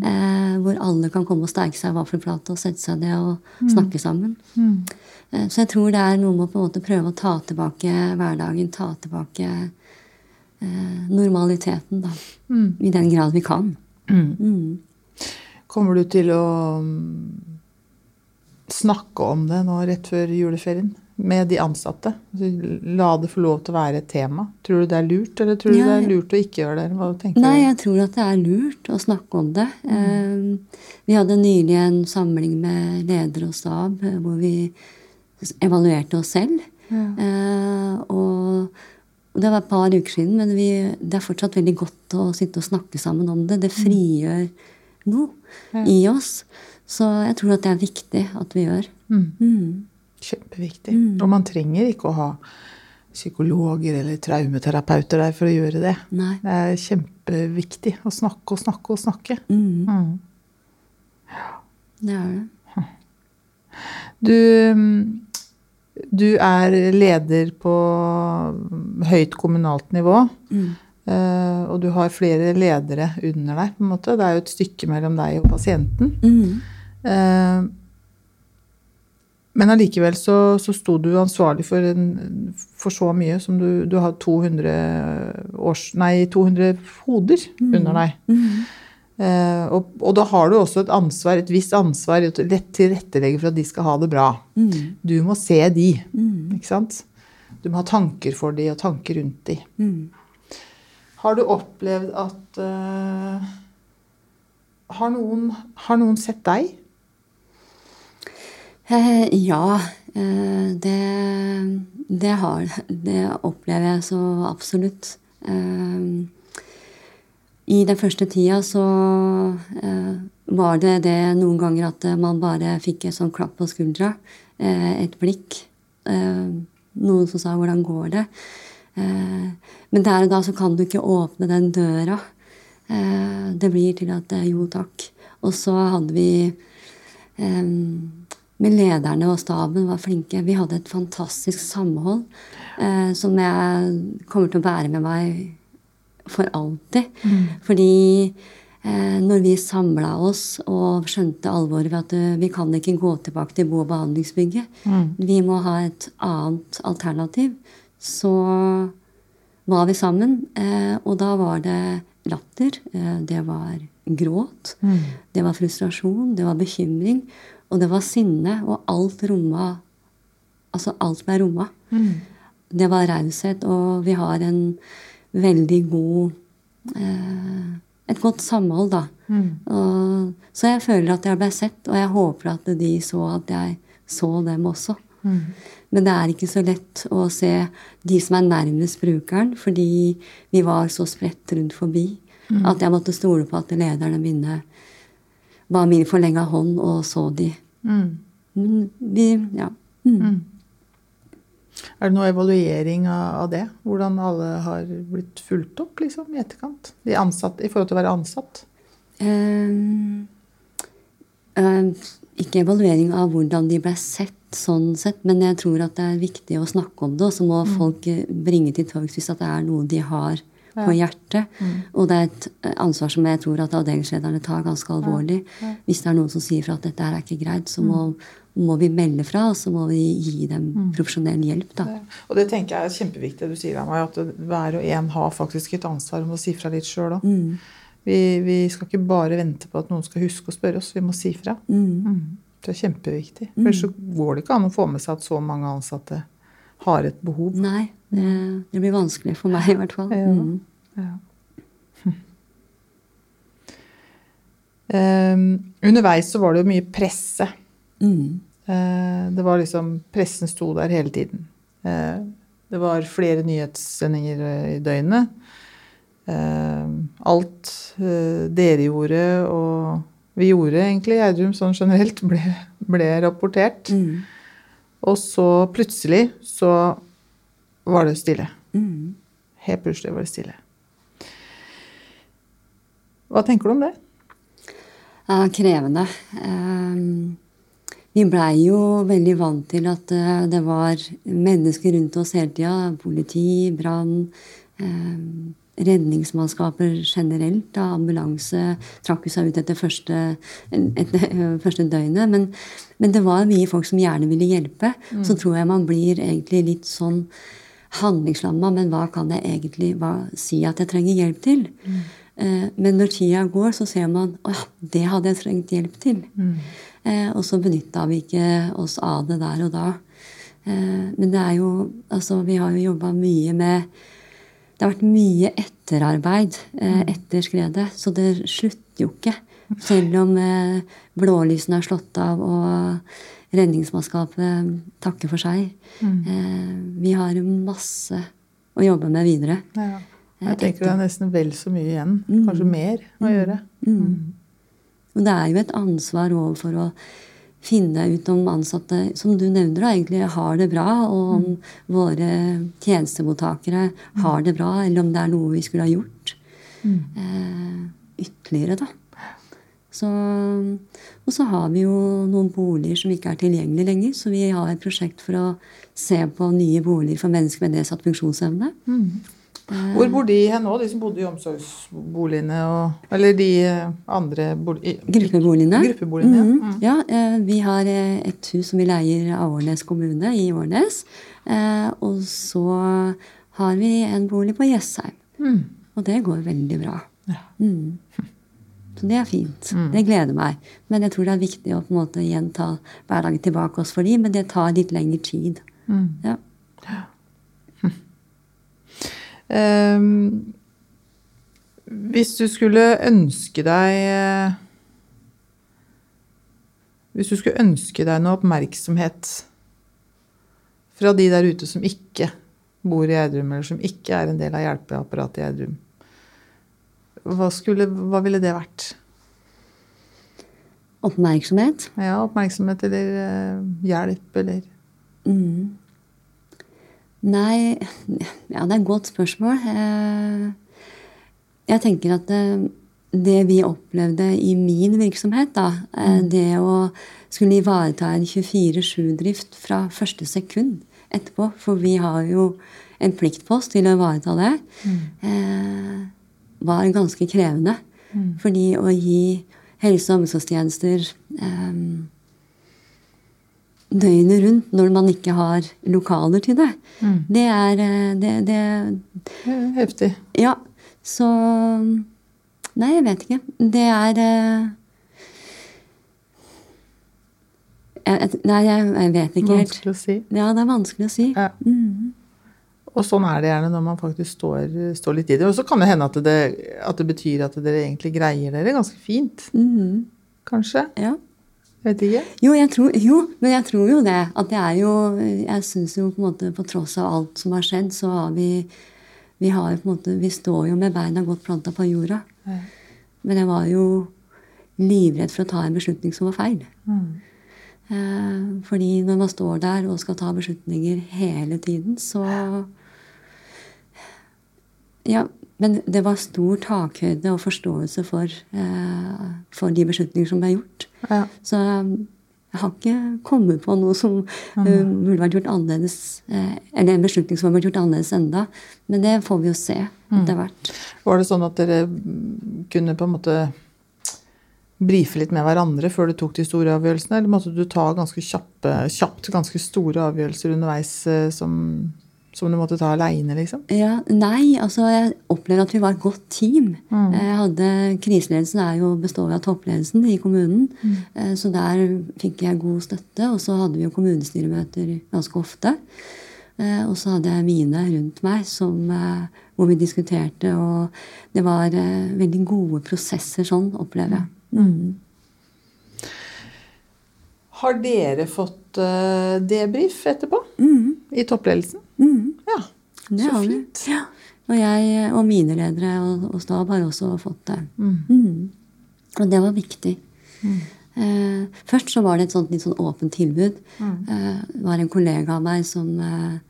Eh, hvor alle kan komme og sterke seg i vaffelplate og sette seg ned og snakke sammen. Eh, så jeg tror det er noe med å på en måte prøve å ta tilbake hverdagen. Ta tilbake eh, normaliteten, da. I den grad vi kan. Mm. Kommer du til å mm, snakke om det nå rett før juleferien? Med de ansatte? Altså, La det få lov til å være et tema. Tror du det er lurt, eller tror du Ja, det er lurt å ikke gjøre det? Hva tenker Nei, du? jeg tror at det er lurt å snakke om det. Eh, vi hadde nylig en samling med leder og stab eh, hvor vi evaluerte oss selv. Eh, og det var et par uker siden, men vi, det er fortsatt veldig godt å sitte og snakke sammen om det. Det frigjør noe i oss. Så jeg tror at det er viktig at vi gjør. Mm. Kjempeviktig. Og man trenger ikke å ha psykologer eller traumeterapeuter der for å gjøre det. Nei. Det er kjempeviktig å snakke og snakke og snakke. Mm, Mm. det er det. Du, mm, du er leder på høyt kommunalt nivå. Mm. eh, Og du har flere ledere under deg. på en måte. Det er jo et stykke mellom deg og pasienten. Mm. Eh, Men allikevel så, så sto du ansvarlig for, en, for så mye som du, du har 200, års, nei, 200 hoder under deg. Mm. Eh, og, og da har du også et ansvar, et visst ansvar til å tilrettelegge for at de skal ha det bra. Mm. Du må se de, ikke sant? Du må ha tanker for de og tanker rundt de. Mm. Har du opplevd at uh, har, noen, har noen sett deg? Eh, ja, eh, det, det har Det opplever jeg så absolutt. Eh, I den første tida så eh, var det det noen ganger at man bare fikk et sånn klapp på skuldra. eh, et blikk. Eh, noen som sa 'hvordan går det'? Eh, men der og da så kan du ikke åpne den døra. Eh, det blir til at eh, 'jo, takk'. Og så hadde vi eh, Men lederne og staben var flinke. Vi hadde et fantastisk samhold eh, som jeg kommer til å bære med meg for alltid. Fordi eh, når vi samla oss og skjønte alvoret ved at eh, vi kan ikke gå tilbake til bo- og behandlingsbygget, vi må ha et annet alternativ, så var vi sammen. Eh, og da var det latter, eh, det var gråt, det var frustrasjon, det var bekymring, og det var sinne. Og alt romma Altså alt ble romma. Det var raushet, og vi har en veldig god eh, Et godt samhold, da. Og, så jeg føler at jeg ble sett, og jeg håper at de så at jeg så dem også. Men det er ikke så lett å se de som er nærmest brukeren, fordi vi var så spredt rundt forbi at jeg måtte stole på at lederne mine var min forlenga hånd og så de. Men vi Ja. Mm. Er det noe evaluering av, det? Hvordan alle har blitt fulgt opp liksom, i etterkant? De ansatte, I forhold til å være ansatt? Um, um, ikke evaluering av hvordan de ble sett, sånn sett, men jeg tror at det er viktig å snakke om det. Og så må folk eh, bringe til torgs hvis at det er noe de har på hjertet. Og det er et eh, ansvar som jeg tror at avdelingslederne tar ganske alvorlig. Hvis det er noen som sier fra at dette her er ikke greit, så må, må vi melde fra, og så må vi gi dem profesjonell hjelp. da. Og det tenker jeg er kjempeviktig du sier, meg, at hver og en har faktisk et ansvar om å si fra litt sjøl òg. Mm. Vi, vi skal ikke bare vente på at noen skal huske å spørre oss, vi må si fra. Mm. Det er kjempeviktig. For ellers så går det ikke an å få med seg at så mange ansatte har et behov. Nei, det, det blir vanskelig for meg i hvert fall. Ja. Mm. Ja. um, underveis så var det jo mye presse. Mm. Uh, det var liksom Pressen sto der hele tiden. Uh, det var flere nyhetssendinger eh, i døgnet. Uh, alt dere gjorde, og vi gjorde egentlig i Gjerdrum sånn generelt, ble, ble rapportert. Mm. Og så plutselig så var det stille. Mm. Helt plutselig var det stille. Hva tenker du om det? Ja, krevende. Ehm, vi blei jo veldig vant til at eh, det var mennesker rundt oss hele tida. Politi, brann, ehm, redningsmannskaper generelt. Da, ambulanse trakk seg ut etter første, etter, første døgnet. Men, men det var mye folk som gjerne ville hjelpe. Så tror jeg man blir egentlig litt sånn handlingslamma. Men hva kan jeg egentlig hva, si at jeg trenger hjelp til? Eh, Men når tida går, så ser man at ja, det hadde jeg trengt hjelp til. Eh, og så benytta vi ikke oss av det der og da. Eh, men det er jo Altså, vi har jo jobba mye med Det har vært mye etterarbeid eh, etter skredet, så det slutter jo ikke. Selv om eh, blålysene er slått av og redningsmannskapet takker for seg. Eh, vi har masse å jobbe med videre. Ja. Jeg tenker det er nesten vel så mye igjen. Kanskje mer å gjøre. Og det er jo et ansvar overfor å finne ut om ansatte, som du nevner, da, egentlig har det bra, og om våre tjenestemottakere har det bra, eller om det er noe vi skulle ha gjort eh, ytterligere, da. Så, og så har vi jo noen boliger som ikke er tilgjengelige lenger, så vi har et prosjekt for å se på nye boliger for mennesker med nedsatt funksjonsevne. Hvor bor de hen nå, de som bodde i omsorgsboligene? Og, eller de eh, andre bolig, Gruppeboligene. Gruppeboligene, ja. Mhm. ja. eh, Vi har et hus som vi leier av Årnes kommune i Årnes. Og så har vi en bolig på Jessheim. Mm. Og det går veldig bra. Ja. Mm. og det er fint. Det gleder meg. Men jeg tror det er viktig å på en måte igjen ta hverdagen tilbake oss for dem, men det tar litt lengre tid. Ja. Ehm, hvis du skulle ønske deg eh, Hvis du skulle ønske deg noe oppmerksomhet fra de der ute som ikke bor i Gjerdrum, eller som ikke er en del av hjelpeapparatet i Gjerdrum, hva, skulle- hva ville det vært? Oppmerksomhet. Ja, oppmerksomhet eller eh, hjelp eller Mm. Nei Ja, det er et godt spørsmål. Eh, Jeg tenker at det, det vi opplevde i min virksomhet, da, mm. det å skulle ivareta en 24-7-drift fra første sekund etterpå, for vi har jo en plikt på oss til å ivareta det, mm. var ganske krevende. Fordi å gi helse- og omsorgstjenester eh, døgnet rundt når man ikke har lokaler til det. Det er eh, det, det heftig? Ja. Så Nei, jeg vet ikke. Det er eh, jeg, Nei, jeg, jeg vet ikke helt. Vanskelig å si. Ja, det er vanskelig å si. Ja. Og sånn er det gjerne når man faktisk står, står litt i det. Og så kan det hende at det, at det betyr at dere egentlig greier dere ganske fint. Mm. Kanskje? Ja. Vet ikke. Jo, tror, jo, men jeg tror jo det. At det er jo Jeg syns jo på en måte på tross av alt som har skjedd, så har vi Vi har jo på en måte Vi står jo med beina godt planta på jorda. Ja. Men jeg var jo livredd for å ta en beslutning som var feil. Mm. Eh, fordi når man står der og skal ta beslutninger hele tiden, så Ja, men det var stor takhøyde og forståelse for, eh, for de beslutninger som ble gjort. Ja. Så um, jeg har ikke kommet på noe som uh, burde vært gjort annerledes. eh, eller en beslutning som har vært gjort annerledes enda. Men det får vi jo se etter hvert. Var det sånn at dere mm, kunne på en måte brife litt med hverandre før du tok de store avgjørelsene, eller måtte du ta ganske kjappe, kjapt ganske store avgjørelser underveis eh, som, som du måtte ta aleine, liksom? Ja, nei, altså jeg opplevde at vi var et godt team. Mm. Jeg hadde, Kriseledelsen er jo består av toppledelsen i kommunen. Mm. eh, Så der fikk jeg god støtte. Og så hadde vi jo kommunestyremøter ganske ofte. Eh, Og så hadde jeg mine rundt meg som, eh, hvor vi diskuterte. Og det var eh, veldig gode prosesser sånn, opplever jeg. Mm. Har dere fått eh, debrief etterpå? Mm. I toppledelsen? Mm. Det Så har vi. Ja. Og jeg og mine ledere og, og stab har også fått det. Mm. Mm. Og det var viktig. Eh, først så var det et sånt litt sånn åpent tilbud. Eh, det var en kollega av meg som eh,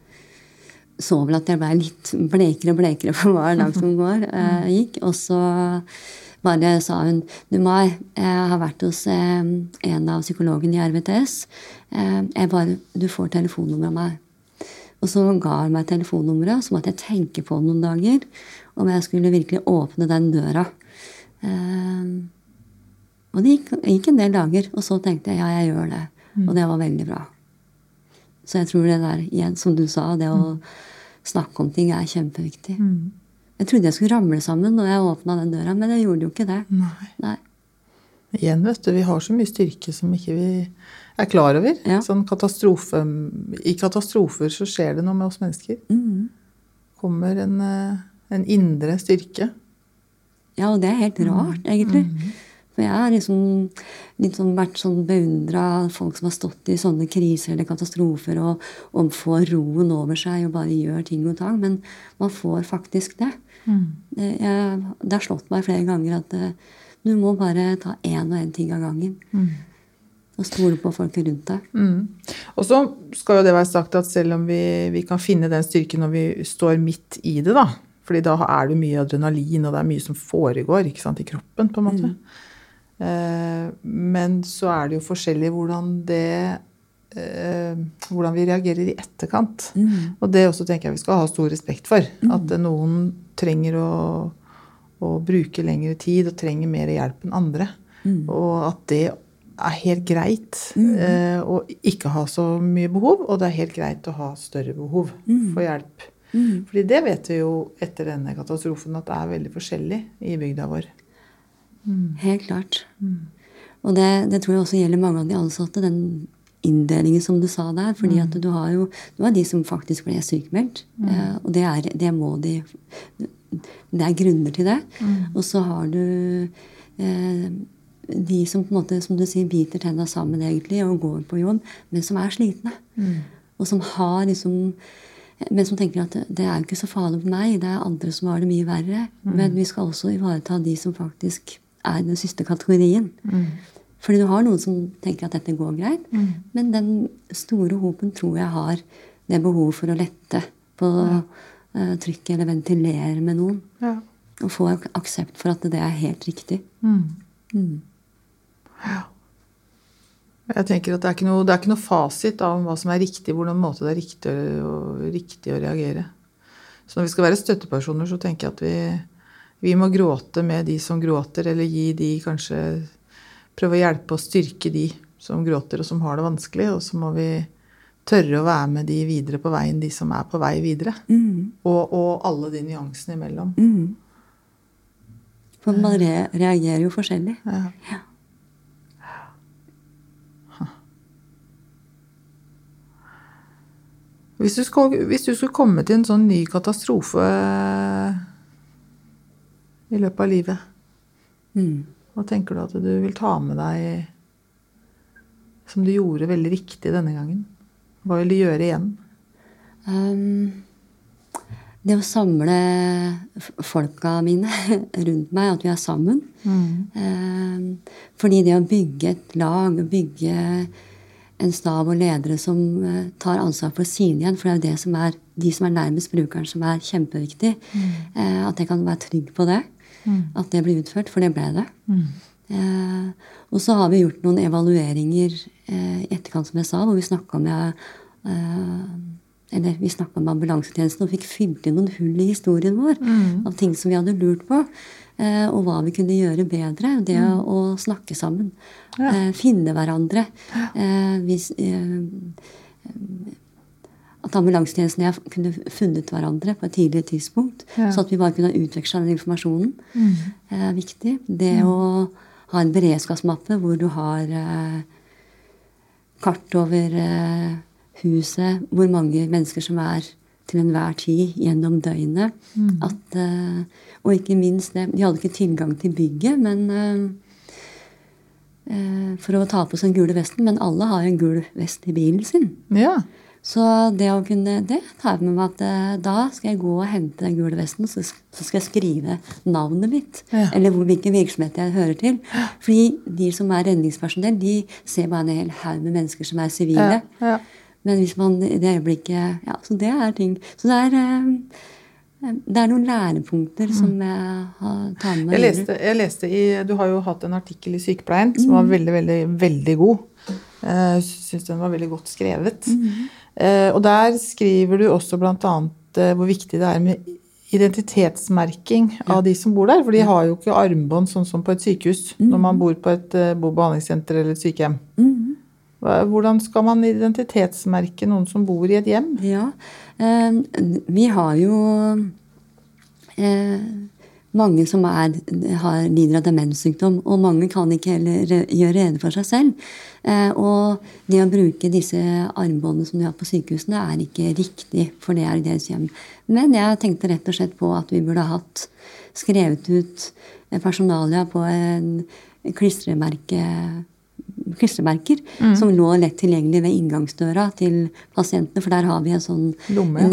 så vel at jeg ble litt blekere og blekere for hver dag som går, eh, gikk. Og så bare sa hun Du Mai, jeg har vært hos eh, en av psykologene i RVTS. Eh, jeg bare, du får telefonnummeret av meg. Og så ga hun meg telefonnummeret, så måtte jeg tenke på noen dager om jeg skulle virkelig åpne den døra. Eh, og det gikk, gikk en del dager, og så tenkte jeg ja, jeg gjør det. Og det var veldig bra. Så jeg tror det der, igjen, som du sa, det å snakke om ting er kjempeviktig. Jeg trodde jeg skulle ramle sammen når jeg åpna den døra, men jeg gjorde jo ikke det. Nei. Nei. Igjen, vet du, vi har så mye styrke som ikke vi er klar over. Ja. Sånn katastrofe, I katastrofer så skjer det noe med oss mennesker. Mm. kommer en, eh, en indre styrke. Ja, og det er helt rart, egentlig. For jeg har liksom sånn vært sånn beundra folk som har stått i sånne kriser eller katastrofer og, og får roen over seg og bare gjør ting og tang. Men man får faktisk det. Det, jeg, det har slått meg flere ganger at eh, du må bare ta én og én ting av gangen. Og stole på folket rundt deg. Mm. Og så skal jo det være sagt at selv om vi, vi kan finne den styrken når vi står midt i det, da fordi da er det mye adrenalin, og det er mye som foregår ikke sant, i kroppen. på en måte. Eh, men så er det jo forskjellig hvordan det eh, Hvordan vi reagerer i etterkant. Og det også tenker jeg vi skal ha stor respekt for. At eh, noen trenger å, å bruke lengre tid og trenger mer hjelp enn andre. Og at det er helt greit eh, å ikke ha så mye behov, og det er helt greit å ha større behov for hjelp. Fordi det vet vi jo etter denne katastrofen at det er veldig forskjellig i bygda vår. Helt klart. Og det, det tror jeg også gjelder mange av de ansatte, den inndelingen som du sa der. fordi at du har jo du har de som faktisk ble sykemeldt. Eh, og det, er, det må de Det er grunner til det. Og så har du eh, de som på en måte, som du sier, biter tenna sammen egentlig og går på jobb, men som er slitne. Og som har liksom men som tenker at det er jo ikke så farlig for meg, det er andre som har det mye verre. Men vi skal også ivareta de som faktisk er den siste kategorien. Fordi du har noen som tenker at dette går greit, men den store hopen tror jeg har det behovet for å lette på eh, trykket eller ventilere med noen. Ja. Og få aksept for at det er helt riktig. Jeg tenker at det er, ikke noe, det er ikke noe fasit av hva som er riktig, hvordan måte det er riktig å, riktig å reagere. Så når vi skal være støttepersoner, så tenker jeg at vi, vi må gråte med de som gråter, eller gi de kanskje Prøve å hjelpe og styrke de som gråter og som har det vanskelig. Og så må vi tørre å være med de videre på veien, de som er på vei videre. Og, og alle de nyansene imellom. For man re reagerer jo forskjellig. Ja. Hvis du, skulle, hvis du skulle komme til en sånn ny katastrofe i løpet av livet, Mm. hva tenker du at du vil ta med deg som du gjorde veldig riktig denne gangen? Hva vil du gjøre igjen? Um, det å samle folka mine rundt meg, at vi er sammen. Um, fordi det å bygge et lag, bygge en stab og ledere som eh, tar ansvar for sine igjen, for det er jo det som er de som er nærmest brukeren, som er kjempeviktig. Mm. at jeg kan være trygg på det. At det blir utført, for det ble det. Eh, og så har vi gjort noen evalueringer eh, i etterkant, som jeg sa, hvor vi snakka med eh, eller vi snakka med ambulansetjenesten og fikk fylt inn noen hull i historien vår. Av ting som vi hadde lurt på. Eh, og hva vi kunne gjøre bedre. Det å, å snakke sammen. eh, finne hverandre. Eh, hvis, at ambulansetjenesten og jeg kunne funnet hverandre på et tidligere tidspunkt. Ja. Så at vi bare kunne utveksla den informasjonen. er viktig. Det å ha en beredskapsmappe hvor du har kart over huset, hvor mange mennesker som er til enhver tid gjennom døgnet. At, eh, og ikke minst det De hadde ikke tilgang til bygget, men eh, eh, for å ta på seg den gule vesten. Men alle har en gul vest i bilen sin. Ja. Så det å kunne det tar jeg med meg at da skal jeg gå og hente den gule vesten, så, så skal jeg skrive navnet mitt. Ja. Eller hvilken virksomhet jeg hører til. Fordi de som er redningspersonell, de ser bare en hel haug med mennesker som er sivile. Ja, ja. Men hvis man i det øyeblikket Ja, så det er ting Så det er eh, det er noen lærepunkter som jeg har tar med meg. Jeg leste, jeg leste i, Du har jo hatt en artikkel i Sykepleien som var veldig, veldig, veldig god. Jeg syns den var veldig godt skrevet. Mm. og der skriver du også bl.a. Hvor viktig det er med identitetsmerking av de som bor der. For de har jo ikke armbånd sånn som på et sykehus når man bor på et behandlingssenter eller et sykehjem. Hva- Hvordan skal man identitetsmerke noen som bor i et hjem? Ja. Eh, vi har jo eh, mange som er, har, lider av demenssykdom, og mange kan ikke heller gjøre rede for seg selv. Eh, og det å bruke disse armbåndene som de har på sykehusene, er ikke riktig, for det er i deres hjem. Men jeg tenkte rett og slett på at vi burde hatt skrevet ut eh, personalia på en klistremerke klistremerker som lå lett tilgjengelig ved inngangsdøra til pasientene. For der har vi en sånn Lomme, ja.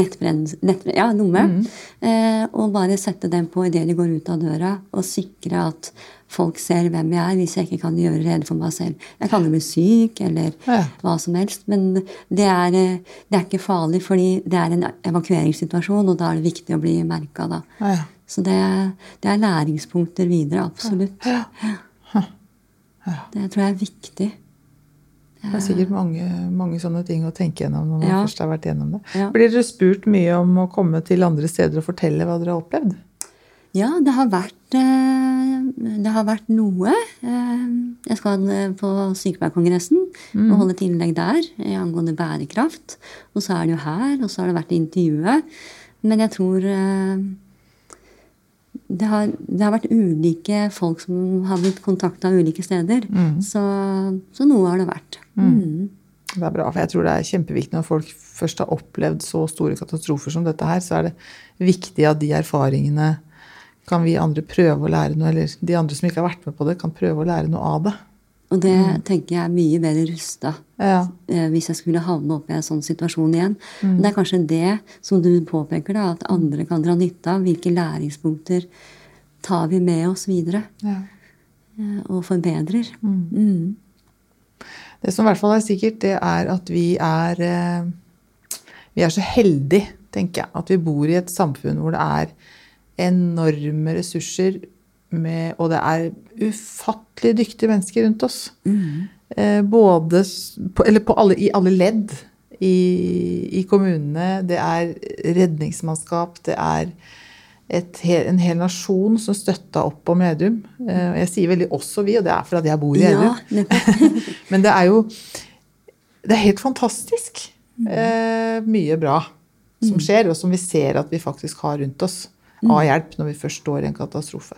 ja, lomme. Eh, og bare sette den på idet de går ut av døra, og sikre at folk ser hvem jeg er, hvis jeg ikke kan gjøre rede for meg selv. Jeg kan jo bli syk, eller Ja. hva som helst, men det er, eh, det er ikke farlig, fordi det er en evakueringssituasjon, og da er det viktig å bli merka, da. Ja, ja. Så det, det er læringspunkter videre, absolutt. Det tror jeg er viktig. Det er sikkert mange, mange sånne ting å tenke gjennom når man Ja. først har vært gjennom det. Ja. Blir dere spurt mye om å komme til andre steder og fortelle hva dere har opplevd? Ja, det har vært, eh, det har vært noe. Eh, Jeg skal eh, på Sykepleierkongressen og holde et innlegg der angående bærekraft. Og så er det jo her, og så har det vært intervjuet. Men jeg tror det har, det har vært ulike folk som har blitt kontakta ulike steder. Så, så noe har det vært. Mm. Det er bra, for jeg tror det er kjempeviktig når folk først har opplevd så store katastrofer som dette her, så er det viktig at de erfaringene kan vi andre prøve å lære noe, eller de andre som ikke har vært med på det, kan prøve å lære noe av det. Og det tenker jeg er mye bedre rusta Ja. eh, hvis jeg skulle havne opp i en sånn situasjon igjen. Det er kanskje det som du påpeker, da, at andre kan dra nytte av. Hvilke læringspunkter tar vi med oss videre ja. eh, og forbedrer. Mm. Det som i hvert fall er sikkert, det er at vi er eh, Vi er så heldige, tenker jeg, at vi bor i et samfunn hvor det er enorme ressurser, med, og det er ufattelig dyktige mennesker rundt oss. Eh, både på, eller på alle, i alle ledd i, i kommunene. Det er redningsmannskap, det er et, en hel nasjon som støtta opp om Vedum. Eh, jeg sier veldig 'også vi', og det er fordi jeg bor i Vedum. Ja. Men det er jo Det er helt fantastisk eh, mye bra som skjer, og som vi ser at vi faktisk har rundt oss av hjelp når vi først står i en katastrofe.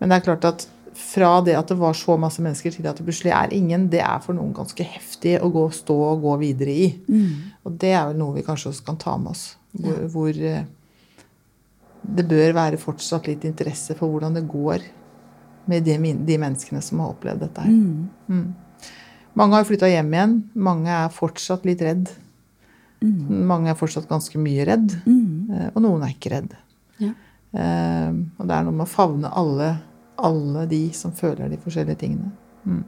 Men det er klart at fra det at det var så masse mennesker, til at det plutselig er ingen, det er for noen ganske heftig å gå, stå og gå videre i. Og det er vel noe vi kanskje også kan ta med oss. Hvor, hvor eh, det bør være fortsatt litt interesse for hvordan det går med de, de menneskene som har opplevd dette her. Mm. Mange har flytta hjem igjen. Mange er fortsatt litt redd. Mange er fortsatt ganske mye redd. eh, Og noen er ikke redd. Ja. Eh, Og det er noe med å favne alle, alle de som føler de forskjellige tingene. Mm.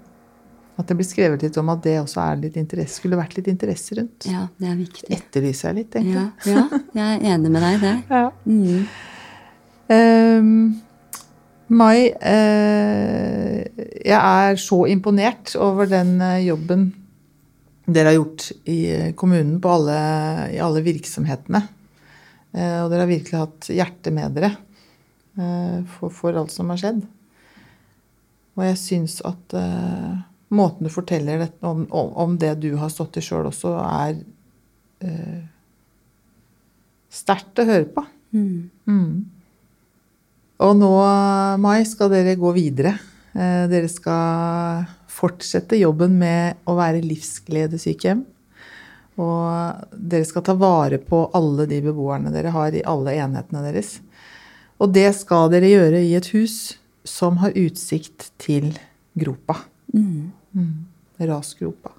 At det blir skrevet litt om at det også er litt interesse, skulle vært litt interesse rundt. ja, det er viktig. Etterlyser jeg litt, egentlig. Ja, ja, jeg er enig med deg der. Ja. Mm. Um, Mai, uh, jeg er så imponert over den eh, jobben dere har gjort i eh, kommunen på alle, i alle virksomhetene. Uh, og dere har virkelig hatt hjertet med dere for, for alt som har skjedd. Og jeg syns at uh, måten du forteller det, om, om, det du har stått i sjøl også, er uh, sterkt å høre på. Mm. Og nå, Mai, skal dere gå videre. Uh, Dere skal fortsette jobben med å være livsgledesykehjem. Og dere skal ta vare på alle de beboerne dere har i alle enhetene deres. Og det skal dere gjøre i et hus som har utsikt til gropa. Mm. Rasgropa.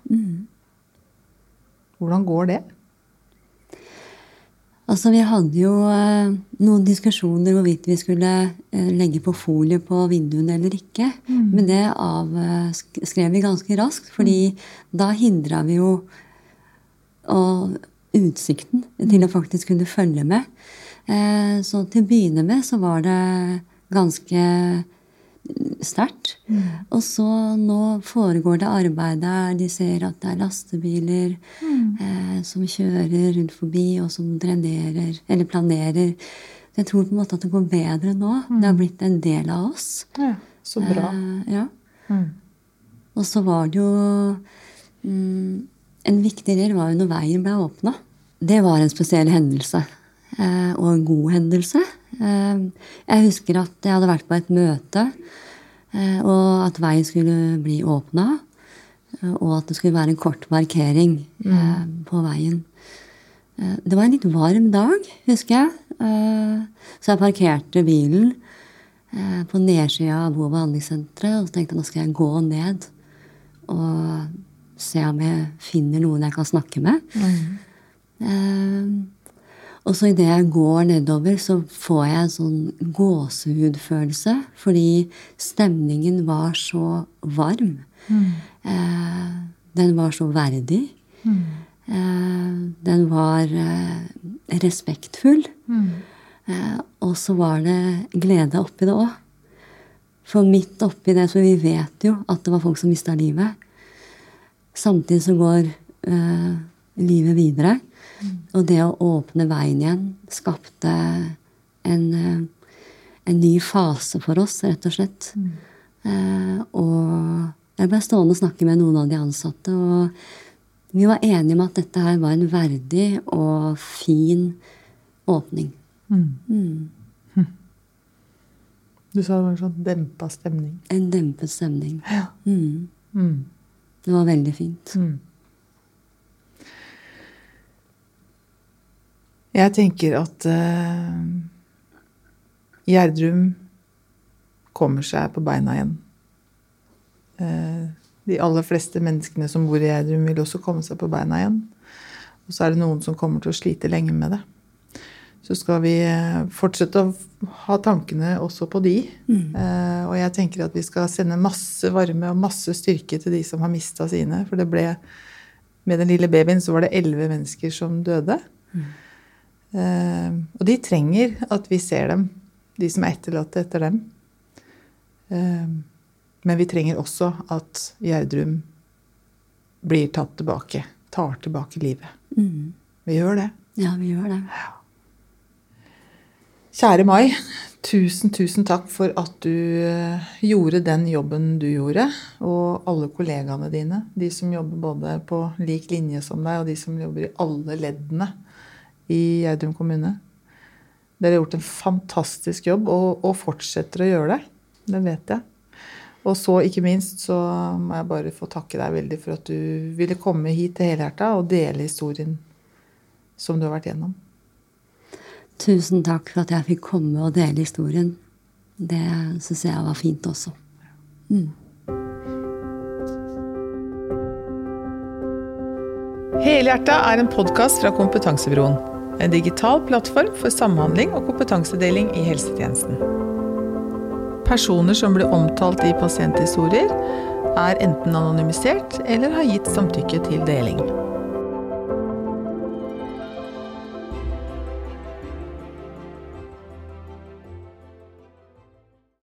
Hvordan går det? Altså, vi hadde jo eh, noen diskusjoner hvorvidt vi skulle eh, legge på folie på vinduene eller ikke. Men det avskrev vi ganske raskt, fordi da hindra vi jo og utsikten til å faktisk kunne følge med. Eh, så til å begynne med så var det ganske sterkt. Og så nå foregår det arbeid der de ser at det er lastebiler eh, som kjører rundt forbi, og som drenerer, eller planerer. Jeg tror på en måte at det går bedre nå. Det har blitt en del av oss. Ja, så bra. Eh, ja. Mm. Og så var det jo mm, En viktig del var jo når veien ble åpna. Det var en spesiell hendelse. Eh, og en god hendelse. Eh, jeg husker at jeg hadde vært på et møte, eh, og at veien skulle bli åpna. Og at det skulle være en kort markering eh, på veien. Eh, det var en litt varm dag, husker jeg. Eh, så jeg parkerte bilen eh, på nedsida av bo- og behandlingssenteret og så tenkte jeg nå skal jeg gå ned og se om jeg finner noen jeg kan snakke med. Eh, og så idet jeg går nedover, så får jeg en sånn gåsehudfølelse. Fordi stemningen var så varm. Eh, den var så verdig. Eh, den var eh, respektfull. Eh, og så var det glede oppi det òg. For midt oppi det, så vi vet jo at det var folk som mista livet. Samtidig så går eh, livet videre. Og det å åpne veien igjen skapte en, eh, en ny fase for oss, rett og slett. Eh, og jeg ble stående og snakke med noen av de ansatte, og vi var enige om at dette her var en verdig og fin åpning. Mm. Du sa det var en sånn dempa stemning. En dempet stemning. Ja. Mm. Mm. Det var veldig fint. Mm. Jeg tenker at uh, Gjerdrum kommer seg på beina igjen. Uh, de aller fleste menneskene som bor i Gjerdrum, vil også komme seg på beina igjen. Og så er det noen som kommer til å slite lenge med det. Så skal vi eh, fortsette å ha tankene også på de. Mm. Og jeg tenker at vi skal sende masse varme og masse styrke til de som har mista sine. For det ble Med den lille babyen så var det elleve mennesker som døde. Mm. Og de trenger at vi ser dem, de som er etterlatte etter dem. Men vi trenger også at Gjerdrum blir tatt tilbake. Tar tilbake livet. Mm. Vi gjør det. Ja, vi gjør det. Kjære Mai, tusen, tusen takk for at du eh, gjorde den jobben du gjorde. Og alle kollegaene dine. De som jobber både på lik linje som deg, og de som jobber i alle leddene i Gjerdrum kommune. Dere har gjort en fantastisk jobb, og, og fortsetter å gjøre det. Det vet jeg. Og så ikke minst så må jeg bare få takke deg veldig for at du ville komme hit til Helhjerta og dele historien som du har vært gjennom. Tusen takk for at jeg fikk komme og dele historien. Det syns jeg var fint også. Mm. Helhjerta er en podkast fra Kompetansebyråen. En digital plattform for samhandling og kompetansedeling i helsetjenesten. Personer som blir omtalt i pasienthistorier, er enten anonymisert eller har gitt samtykke til deling.